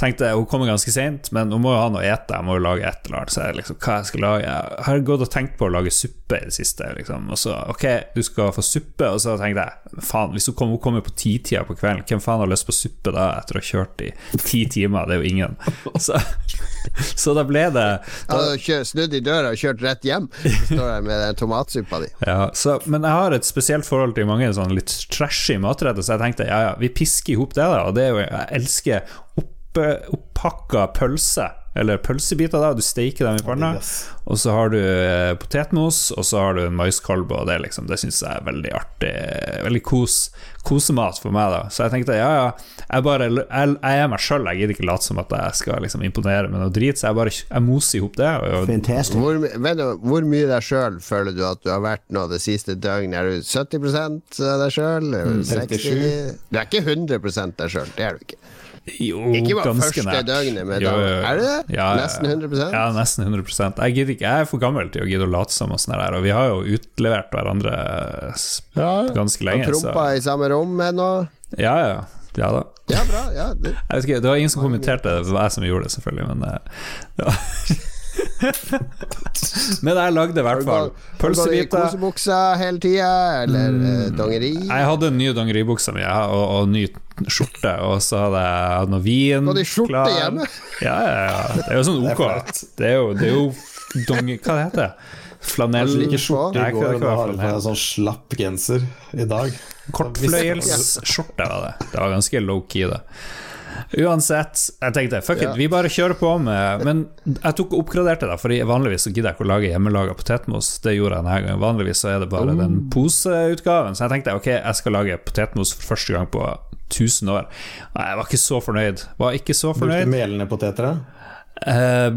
Tenkte Hun kommer ganske seint, men hun må jo ha noe å ete. Jeg må jo lage et eller annet. Så jeg liksom, hva jeg skal lage Jeg har gått og tenkt på å lage suppe i det siste. Liksom. Og så, ok, du skal få suppe. Og så tenkte jeg, faen, hvis hun kommer, hun kommer på titida på kvelden, hvem faen har lyst på suppe da, etter å ha kjørt i ti timer? Det er jo ingen. Så, så da ble det da, kjø- snudd i døra og kjørt rett hjem. Så står jeg med den tomatsuppa di. Ja, så, men jeg har et spesielt forhold til mange sånn litt trashy matretter, så jeg tenkte ja, ja, vi pisker i hop det, da. Og det er jo, jeg elsker opp, opphakka pølse, eller pølsebiter, da. Du steiker dem i panna, Yes. og så har du eh, potetmos, og så har du en maiskolbe, og det, liksom, det syns jeg er veldig artig. Veldig kos, kosemat for meg, da. Så jeg tenkte ja, ja, jeg bare Jeg, jeg er meg sjøl, jeg gidder ikke late som at jeg skal liksom imponere med noe drit, så jeg bare jeg moser i hop det. Og, Fantastic. Hvor, vet du, hvor mye deg sjøl føler du at du har vært nå det siste døgnet? Er du 70 av deg sjøl? 37. Du er ikke 100 deg sjøl, det er du ikke. Jo, Ikke bare første nært. døgnet, men Jo, jo, er det det? Ja, ja, ja. Nesten 100% Ja, nesten 100 Jeg gidder ikke, jeg er for gammel til å gidde å late som og sånn der, og vi har jo utlevert hverandre ja, ganske lenge, Og prompa i samme rom ennå? Ja, ja. Ja da. Ja, bra. Ja, det. Ikke, Det var ingen som kommenterte det, det var jeg som gjorde det, selvfølgelig, men eh, det var Men jeg lagde i hvert fall pølsebiter. kosebuksa hele tida, eller mm. dongeri? Jeg hadde den nye dongeribuksa mi ja, og, og ny skjorte, og så hadde jeg hatt noe vin Hadde du skjorte klar. hjemme? Ja, ja, ja. Det er jo sånn ok. Det er jo, det er jo donger... Hva det heter det? Flanell ikke skjorte Nei, går, var har på flanell? sånn slapp genser i dag. Kortfløyelsskjorte var det. Det var ganske low-key, det. Uansett, jeg tenkte fuck it, vi bare kjører på med Men jeg tok og oppgraderte det, Fordi vanligvis så gidder jeg ikke å lage hjemmelaga potetmos. Det gjorde jeg denne gangen. Vanligvis så er det bare den poseutgaven. Så jeg tenkte ok, jeg skal lage potetmos for første gang på 1000 år. Nei, jeg var ikke så fornøyd. Var ikke så fornøyd. Brukte melende poteter, da? Eh,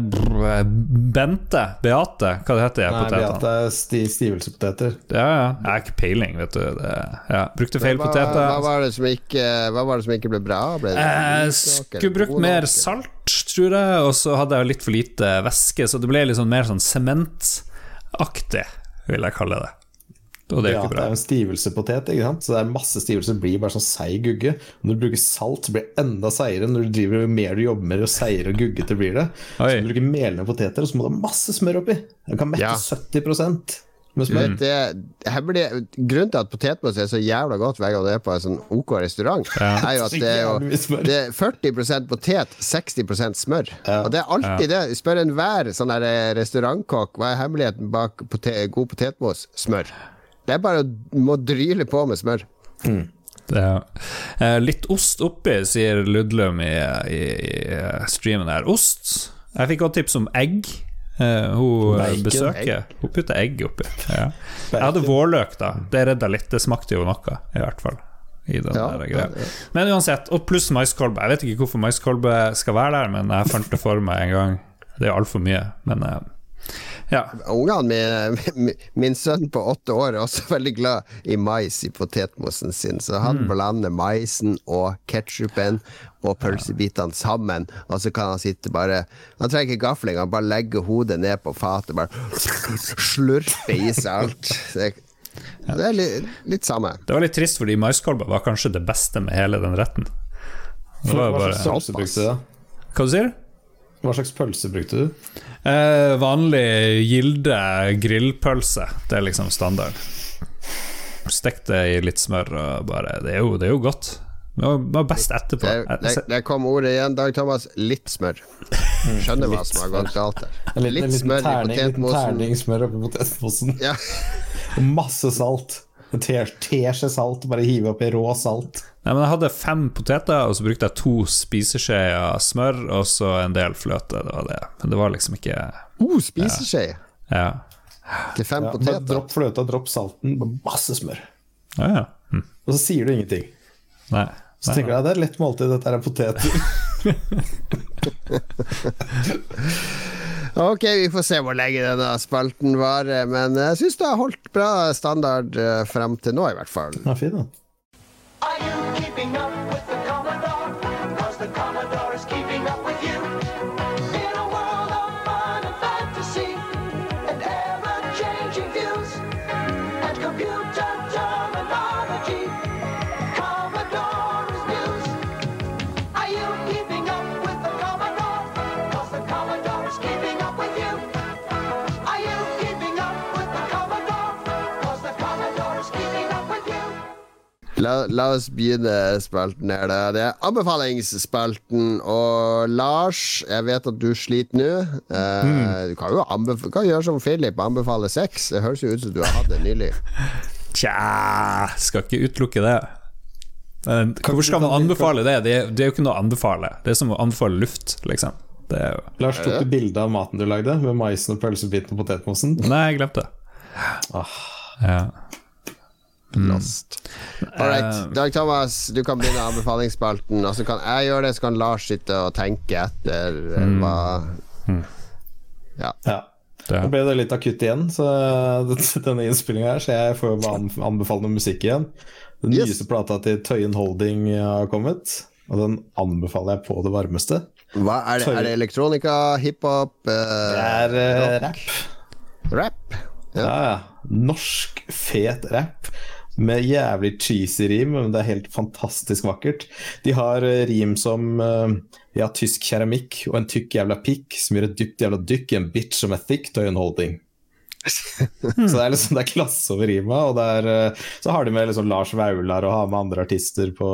Bente? Beate? Hva det heter de potetene? Beate sti stivelsepoteter. Ja, ja. Jeg har ikke peiling, vet du. Det, ja. Brukte feil hva, poteter. hva, var det som ikke, hva var det som ikke ble bra? Ble det Jeg skulle brukt mer salt, tror jeg, og så hadde jeg litt for lite væske, så det ble litt sånn mer sånn sementaktig, vil jeg kalle det. Og det er jo ikke bra. Det er en stivelsepotet, ikke sant? så det er masse stivelse. det blir bare sånn seig gugge. Når du bruker salt, blir det enda seigere. Når du driver Jo mer du jobber med, jo seigere og guggete blir det. Oi. Så du bruker melende poteter, og så må du ha masse smør oppi. Du kan mette Ja. 70 med smør. Mm. det, her blir, grunnen til at potetmos er så jævla godt hver gang du er på en sånn OK restaurant, er jo at det er, jo, det er 40% potet, 60 smør. Ja. Og det er alltid det. Spør enhver sånn eh, restaurantkokk hva er hemmeligheten bak potet, god potetmos. Smør. Det er bare å må dryle på med smør. Det er, eh, litt ost oppi, sier Ludlum i, i, i streamen her. Ost. Jeg fikk også tips om egg. Eh, hun Bacon, besøker Hun putter egg oppi. Ja. Jeg hadde vårløk, da. Det redda litt. Det smakte jo noe, i hvert fall. I den Ja, der greia. ja. Men uansett, og pluss maiskolbe. Jeg vet ikke hvorfor maiskolbe skal være der, men jeg fant det for meg en gang. Det er altfor mye, men eh, ja. Ungene mine, min, min sønn på åtte år er også veldig glad i mais i potetmosen sin, så han Mm. blander maisen og ketsjupen og pølsebitene sammen, og så kan han sitte bare Han trenger ikke gaffel engang, bare legge hodet ned på fatet, bare slurpe i seg alt. Det, det er litt, litt samme. Det var litt trist, fordi maiskolber var kanskje det beste med hele den retten. Det var jo bare? Hva sier du? Hva slags pølse brukte du? Eh, vanlig Gilde grillpølse. Det er liksom standard. Stek det i litt smør og bare Det er jo, det er jo godt. Det var, best etterpå. Der, der, der kom ordet igjen, Dag Thomas. Litt smør. Skjønner hva som har gått galt der. Litt smør i terning, potetmosen. terning smør oppi potetmosen. Ja. Og masse salt. Teskje salt, bare hive oppi rå salt. Nei, men jeg hadde fem poteter, og så brukte jeg to spiseskjeer smør og så en del fløte. Det var det. Men det var liksom ikke Oh, spiseskje Ja. til fem Ja, bare poteter. dropp fløta, dropp salten, bare masse smør. Ja, ja. Hm. Og så sier du ingenting. Nei. Så tenker du at det er et lett måltid, dette er poteter. potet. Ok, vi får se hvor lenge denne spalten varer, men jeg syns det har holdt bra standard eh, frem til nå, i hvert fall. Ja, fin, da. Are you keeping up La, la oss begynne spalten her. da. Det er anbefalingsspalten. Og Lars, jeg vet at du sliter nå. Eh, Du kan jo anbef kan gjøre som Philip, anbefale sex. Det høres jo ut som du har hatt det nylig. Tja, skal ikke utelukke det. Men hvorfor skal man anbefale det? Det er, det er jo ikke noe å anbefale. Det er som å anbefale luft, liksom. Det er jo Lars, tok du bilde av maten du lagde, med maisen og pølsebiten og potetmosen? Nei, jeg glemte det. Ah. Ja. Lost. All right. Eh. Dag Thomas, du kan begynne anbefalingsspalten. Og så kan jeg gjøre det, så kan Lars sitte og tenke etter mm. hva Ja. Ja. Det. Nå ble det litt akutt igjen, så denne innspillinga her, så jeg får jo bare anbefale noe musikk igjen. Den Yes. nyeste plata til Tøyen Holding har kommet, og den anbefaler jeg på det varmeste. Hva er det? Er det elektronika, hiphop, Det uh, er uh, rap. rap? Ja, ja. Norsk, fet rapp. Med jævlig cheesy rim, men det er helt fantastisk vakkert. De har eh, rim som eh, ja, tysk keramikk og en tykk jævla pikk som gjør et dypt jævla dykk i en bitch som er thick Tøyen Holding. Så det er liksom det er klasse over rima, og er, eh, så har de med liksom Lars Vaular og har med andre artister på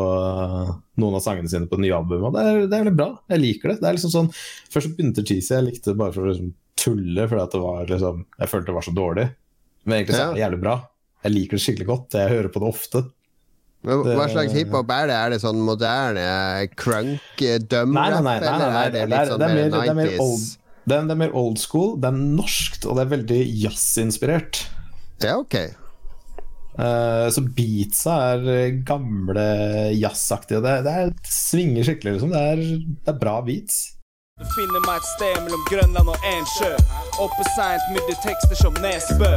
noen av sangene sine på det nye albumet. Det er, det er veldig bra. Jeg liker det. det er liksom sånn, Først så begynte cheesy, jeg likte det bare for å liksom tulle, fordi det var liksom, jeg følte det var så dårlig. Men egentlig så er det jævlig bra. Jeg liker det skikkelig godt. Jeg hører på det ofte. Men Hva slags hiphop er det? Er det sånn moderne crunk, Nei, nei, dumrap, nei, nei, eller nei, er det det litt er, sånn det er mer, det er old det er, det er mer old school, det er norskt, og det er veldig jazzinspirert. Ja, ok. Uh, så beatsa er eh, gamle jazzaktige. Det, det er, svinger skikkelig, liksom. Det er, det er bra beats. Du finner meg et sted mellom Grønland og Ensjø. Oppe seint, mye tekster som Nesbø.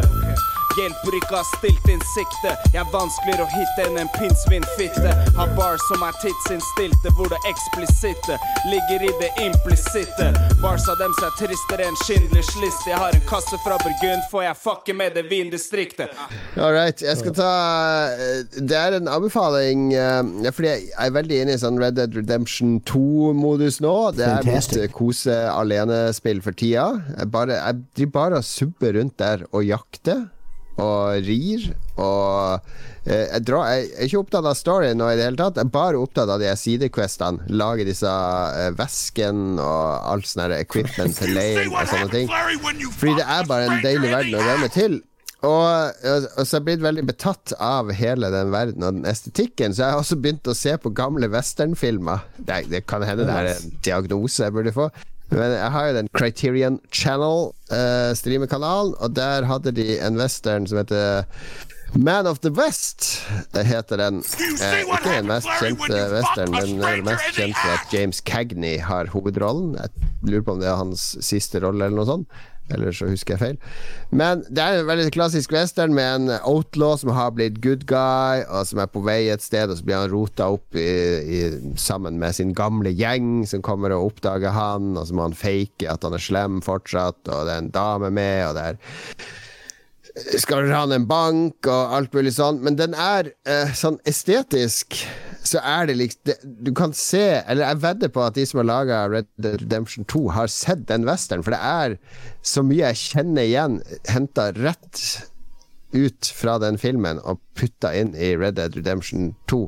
Hjelper ikke å ha stilt inn sikte. Jeg er vanskeligere å hitte enn en pinnsvinfitte. Har bars som er tidsinnstilte, hvor det eksplisitte ligger i det implisitte. Bars av dem som er tristere enn Schindlers liste. Jeg har en kasse fra Burgund, får jeg fucke med det vindistriktet. All right. Jeg skal ta eh, Det er en anbefaling eh, Fordi jeg er veldig inne i sånn Red Dead Redemption 2-modus nå. Det er mitt eh, kose-alenespill for tida. Jeg, bare, jeg driver bare og subber rundt der og jakter. Og rir. Og eh, jeg, drar, jeg er ikke opptatt av storyen nå i det hele tatt. Jeg er bare opptatt av de sidequestene. Lage disse eh, vesken og alt sånn equipment til leir og sånne ting. Fordi det er bare en deilig verden å rømme til. Og, og og så er jeg blitt veldig betatt av hele den verden og den estetikken, så jeg har også begynt å se på gamle westernfilmer. Det, det kan hende det er en diagnose jeg burde få. Men jeg har jo den Criterion Channel eh, og der hadde de en western som heter Man of the West, det heter den. Eh, ikke den mest kjente western, men den mest kjente at James Cagney har hovedrollen. Jeg lurer på om det er hans siste rolle, eller noe sånt. Eller så husker jeg feil. Men det er en veldig klassisk western med en outlaw som har blitt good guy, og som er på vei et sted, og så blir han rota opp i, i, sammen med sin gamle gjeng som kommer og oppdager han, og så må han fake at han er slem fortsatt, og det er en dame med, og det er skal rane en bank og alt mulig sånn, men den er eh, sånn estetisk så er det liksom det, Du kan se Eller jeg vedder på at de som har laga Red Dead Redemption 2, har sett den western, for det er så mye jeg kjenner igjen, henta rett ut fra den filmen og putta inn i Red Dead Redemption 2.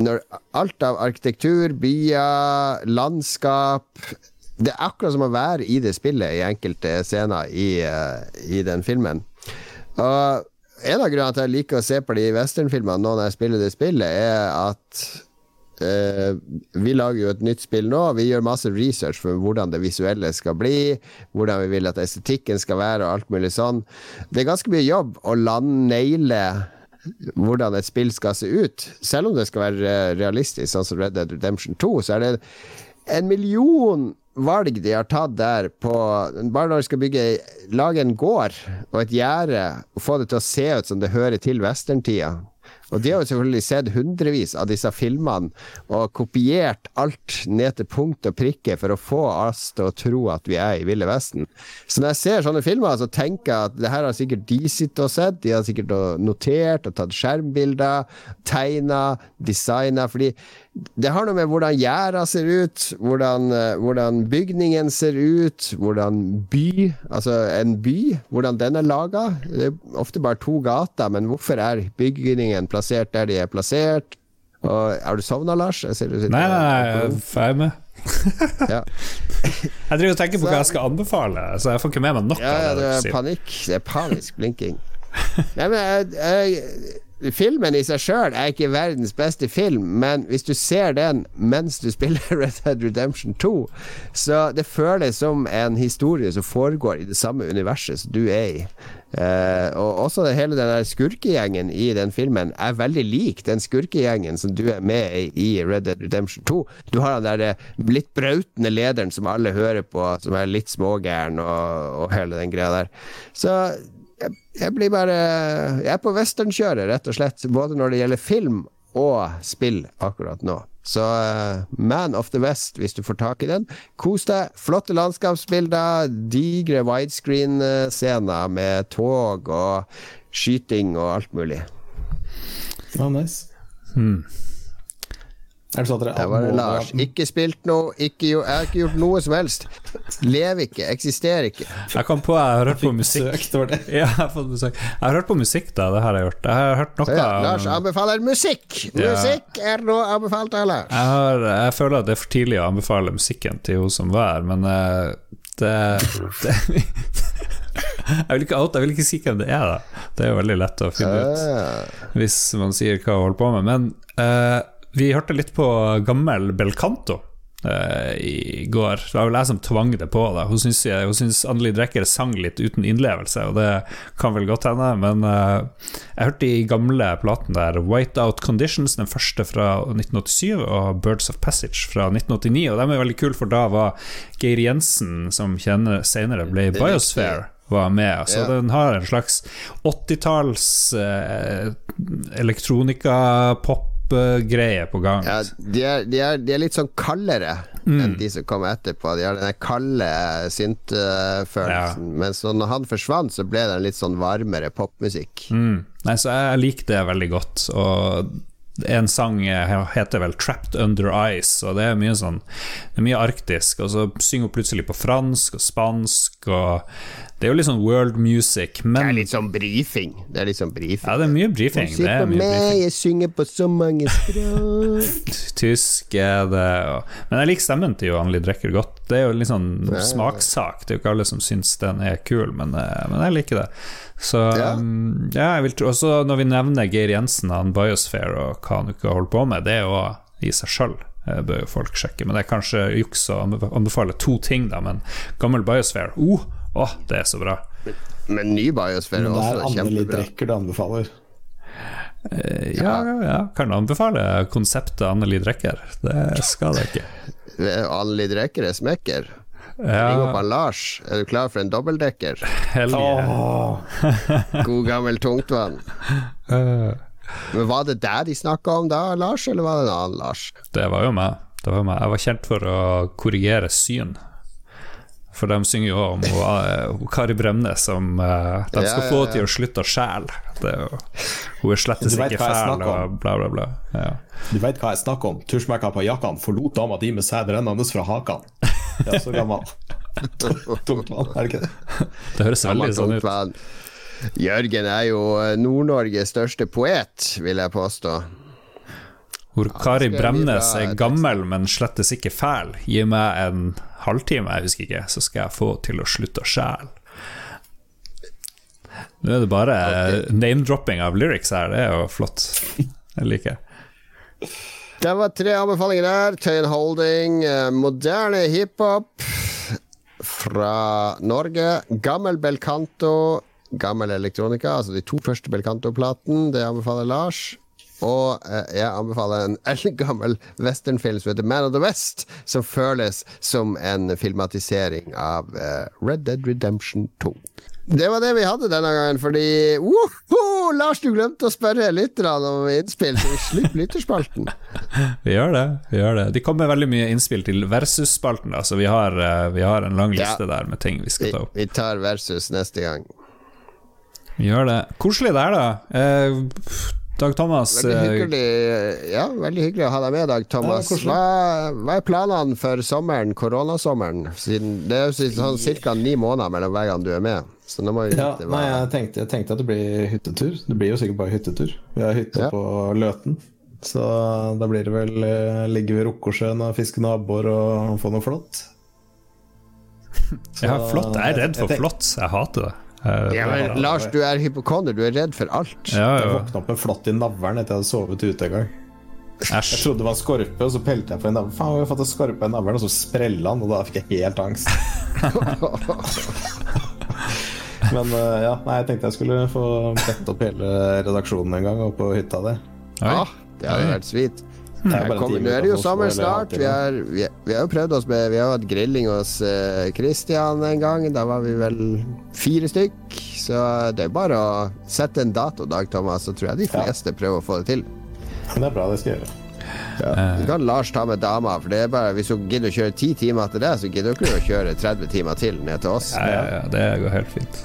Når alt av arkitektur, byer, landskap Det er akkurat som å være i det spillet i enkelte scener i, eh, i den filmen. Og en av grunnene til at jeg liker å se på de westernfilmene nå når jeg spiller det spillet, er at eh, vi lager jo et nytt spill nå. Vi gjør masse research for hvordan det visuelle skal bli, hvordan vi vil at estetikken skal være, og alt mulig sånn. Det er ganske mye jobb å landneile hvordan et spill skal se ut. Selv om det skal være eh, realistisk, sånn som Red Dead Redemption 2, så er det en million valg de har tatt der på Bare når de skal bygge lage en gård og et gjerde, og få det til å se ut som det hører til westerntida. Og de har jo selvfølgelig sett hundrevis av disse filmene og kopiert alt ned til punkt og prikke for å få oss til å tro at vi er i Ville Vesten. Så når jeg ser sånne filmer, så tenker jeg at det her har sikkert de sittet og sett. De har sikkert notert og tatt skjermbilder, tegna, designa. Fordi det har noe med hvordan gjerda ser ut, hvordan, eh, hvordan bygningen ser ut, hvordan by, altså en by, hvordan den er laga. Det er ofte bare to gater, men hvorfor er bygningen plassert der de er plassert? Og, er du sovna, Lars? Du Nei, nei, nei, jeg er med. Ja. Jeg driver og tenker på hva jeg skal anbefale, så jeg får ikke med meg noe Ja, ja, av det det er panikk. Det er panisk blinking. Nei, men jeg, jeg, Filmen i seg sjøl er ikke verdens beste film, men hvis du ser den mens du spiller Red Dead Redemption 2, så det føles som en historie som foregår i det samme universet som du er i. Eh, og også hele den der skurkegjengen i den filmen er veldig lik den skurkegjengen som du er med i i Red Dead Redemption 2. Du har den der eh, litt brautende lederen som alle hører på, som er litt smågæren og, og hele den greia der. Så jeg, jeg blir bare Jeg er på westernkjøret, rett og slett. Både når det gjelder film og spill akkurat nå. Så uh, Man of the West, hvis du får tak i den. Kos deg. Flotte landskapsbilder, digre widescreen-scener med tog og skyting og alt mulig. Ja, nice. Hmm. Er det sånn at dere Der var det Lars. Ikke spilt noe, ikke, jeg har ikke gjort noe som helst. Lever ikke, eksisterer ikke. Jeg kom på jeg har hørt på musikk. Det. Ja, jeg har fått besøk. Jeg har hørt på musikk, da. Det har jeg gjort. Jeg har hørt noe Ja, Lars anbefaler musikk! Ja. Musikk er noe anbefalt av Lars. jeg, har, jeg føler at det er for tidlig å anbefale musikken til hun som var her, men eh, det, det Jeg vil ikke out, jeg vil ikke si hvem det er, da. Det er jo veldig lett å finne ut Ah, hvis man sier hva hun holder på med. Men eh, vi hørte litt på gammel Belcanto uh, i går. Det var vel jeg som tvang det på. deg. Hun syns, syns Anneli Drecker sang litt uten innlevelse, og det kan vel godt hende, men uh, jeg hørte i gamle platene der Whiteout Conditions, den første fra 1987, og Birds of Passage fra 1989, og de er veldig kule, for da var Geir Jensen, som kjenner, senere ble er Biosphere var med. Så yeah. den har en slags 80-talls eh, elektronika-pop-greie på gang. Ja, de er, de, er, de er litt sånn kaldere enn de som kom etterpå. De har den kalde synt-følelsen. Mens når han forsvant, så ble det en litt sånn varmere popmusikk. Mm. Nei, så jeg liker det veldig godt. Og en sang heter vel 'Trapped Under Ice', og det er mye sånn Det er mye arktisk. Og så synger hun plutselig på fransk og spansk, og det er jo litt sånn world music, Det er litt sånn brifing. Det er litt sånn brifing. Ja, det er mye briefing. Se Det er på meg, jeg synger på så mange språk. Tysk er det og, Men jeg liker stemmen til Johan Lidrekker godt. Det er jo litt sånn smakssak. Det er jo ikke alle som syns den er kul, men, eh, men jeg liker det. Så Ja. um, ja, jeg vil tro Også når vi nevner Geir Jensen han Biosphere og hva han ikke holder på med, det er jo i seg sjøl bør jo folk sjekke. Men det er kanskje juks å anbe- anbefale to ting, da. Men gammel Biosphere, oh, åh, det er så bra. Men ny biosfære kjempebra det er også Anneli du anbefaler. Eh, Ja, ja, ja. Kan anbefale konseptet Anneli Drecker. Det skal det ikke. Anneli Drecker er smekker. Ring opp Ja, han Lars. Er du klar for en dobbeltdekker? helge. Åh, God gammel tungtvann. Eh, Men Var det deg de snakka om da, Lars, eller var det en annen Lars? Det var jo meg. Det var meg. Jeg var kjent for å korrigere syn. For de synger jo om hun, eh, Kari Bremnes som uh, de Ja, skal ja, få ja. til å slutte å jo- Hun er slettes ikke fæl og bla, bla, bla. Ja. du veit hva jeg snakker om. Tusjmekka på jakkene forlot dama di med sæd rennende fra hakene. Er så gammel. Tungt vann, er det ikke det? Det høres veldig sånn ut. Jørgen er jo Nord-Norges største poet, vil jeg påstå. Hvor Kari Bremnes er gammel, men slettes ikke fæl. Gi meg en halvtime, jeg husker ikke, så skal jeg få til å slutte å skjæle. Nå er det bare name-dropping av lyrics her, det er jo flott. Jeg liker det. Det var tre anbefalinger der. Tøyen Holding, eh, moderne hiphop fra Norge. Gammel Belcanto, gammel elektronika, altså de to første Belcanto-platene. Det anbefaler Lars. Og eh, jeg anbefaler en eldgammel westernfilm som heter Man of the West, som føles som en filmatisering av eh, Red Dead Redemption 2. Det var det vi hadde denne gangen, fordi Woho! Lars, du glemte å spørre lytterne om innspill, så vi slipper lytterspalten. Vi gjør det. vi gjør det De kommer veldig mye innspill til Versus-spalten, så vi har, eh, vi har en lang Ja. liste der med ting vi skal ta opp. vi tar versus neste gang. Vi gjør det. Koselig det er, da. Eh, Dag Thomas, Veldig eh, hyggelig Ja, veldig hyggelig å ha deg med, Dag Thomas. Hva, hva er planene for sommeren, koronasommeren? Siden det er jo sånn ca. ni måneder mellom hver gang du er med. Så nå må vi Ja, nei, jeg tenkte, jeg tenkte at det blir hyttetur. Det blir jo sikkert bare hyttetur. Vi har hytte Ja. på Løten. Så da blir det vel eh, ligge ved Rokkosjøen og fiske naboer og få noe flott. ja, flott. Jeg er redd for jeg tenk- flott. Jeg hater det. Eh, ja, men, Lars, du er hypokonder. Du er redd for alt. ja, Jeg våkna opp med flått i navlen etter jeg hadde sovet ute en gang. Jeg trodde det var skorpe, og så pelte jeg på en navle. Faen, jeg har fått en skorpe i navlen, og så sprella han, og da fikk jeg helt angst. Men eh, ja, nei, jeg tenkte jeg skulle få bedt opp hele redaksjonen en gang, og på hytta der. Ja, det hadde vært sweet. Time nå er det jo sommer snart. Vi har, vi, vi har jo prøvd oss med Vi har hatt grilling hos Kristian Christian en gang. Da var vi vel fire stykk. Så det er bare å sette en dato, Dag Thomas, så tror jeg de fleste prøver å få det til. Men det er bra, det skal gjøre. Ja. Du kan Lars ta med dama, for det er bare hvis hun gidder å kjøre ti timer til deg, så gidder hun ikke å kjøre 30 timer til ned til oss. Ja, ja, ja, det går helt fint.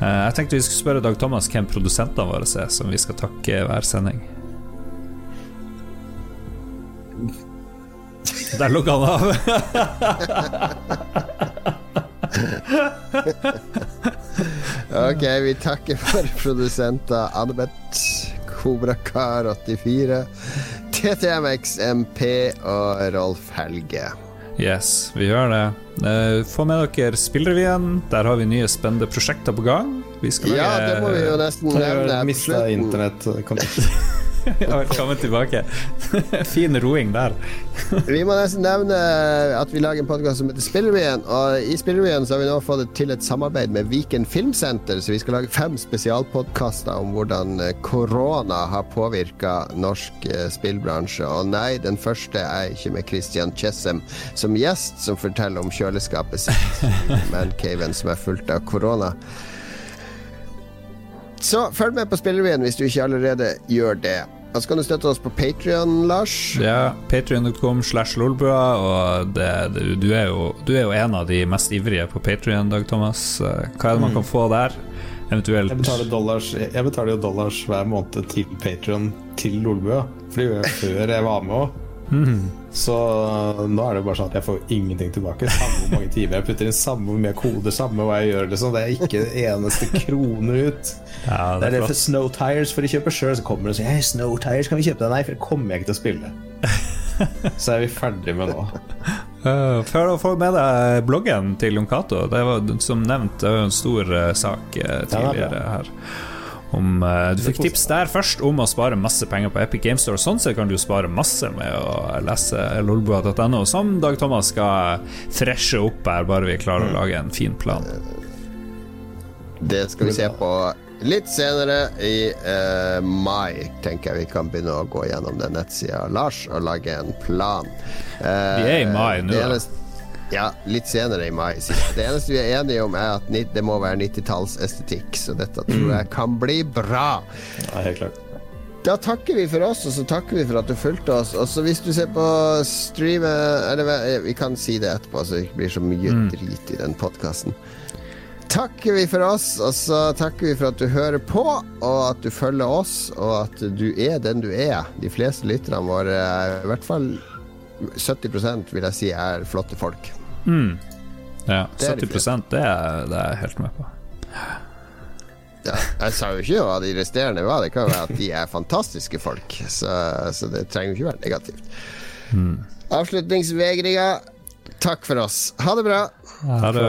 Eh, jeg tenkte vi skulle spørre Dag Thomas hvem produsentene våre er, som vi skal takke hver sending. Der logga han av! Ok, vi takker for produsenter Annebeth, Kobrakar84, TTMX MP og Rolf Helge. Yes, vi gjør det. Eh, få med dere Spillrevyen. Der har vi nye spennende prosjekter på gang. Vi skal Ja, det må vi jo nesten nevne. Mista slutten. Velkommen tilbake. fin roing der. Vi må nesten nevne at vi lager en podkast som heter Spillrevyen. Og i Spillrevyen har vi nå fått til et samarbeid med Viken Filmsenter, så vi skal lage fem spesialpodkaster om hvordan eh, korona har påvirka norsk eh, spillbransje. Og nei, den første er ikke med Christian Chessem som gjest, som forteller om kjøleskapet sitt mancaven som er fullt av korona. Så følg med på Spillrevyen hvis du ikke allerede gjør det. Og så kan du støtte oss på Patrion, Lars. Ja, Patrion.com slash lolbua, og det, du, er jo, du er jo en av de mest ivrige på Patrion, Dag Thomas. Hva er det man kan få der? Eventuelt Jeg betaler, dollars, jeg betaler jo dollars hver måned til Patrion til Lolbua. For det gjorde jeg før jeg var med òg. Så nå er det bare sånn at jeg får ingenting tilbake. Samme hvor mange timer jeg putter inn, samme hvor mye koder, samme hva jeg gjør. Liksom. Det er ikke en eneste krone ut. Ja, Det det er derfor det for. Snow Tires, for de kjøper sjøl. Så kommer de og sier hey, Snow Tires, kan vi kjøpe det? Nei, for det kommer jeg ikke til å spille. Så er vi ferdig med nå. Uh, for å få med deg bloggen til Jon Cato, det var som nevnt det en stor eh, sak eh, er tidligere her. Om, eh, du fikk tips der først om å spare masse penger på Epic Game Store. Sånn sett kan du spare masse med å lese lolbua.no, som Dag Thomas skal freshe opp her, bare vi klarer å lage en fin plan. Det skal vi se på litt senere i uh, mai, tenker jeg vi kan begynne å gå gjennom den nettsida Lars og lage en plan. Uh, Vi er i mai nå, det eneste- Ja, litt senere i mai. Det eneste vi er enige om, er at det må være 90-tallsestetikk, så dette tror jeg kan bli bra. Ja, helt klart. Da takker vi for oss, og så takker vi for at du fulgte oss. Og så hvis du ser på streamet Eller vi kan si det etterpå, så det ikke blir så mye drit i den podkasten. Takker vi for oss, og så takker vi for at du hører på, og at du følger oss, og at du er den du er. De fleste lytterne våre, i hvert fall 70% vil jeg si, er flotte folk. Ja, Det er de 70 det er, det er jeg helt med på. Ja, jeg sa jo ikke hva de resterende var. Det kan jo være at de er fantastiske folk, så, så det trenger jo ikke være negativt. Avslutningsvegringa. Takk for oss. Ha det bra. Ha det.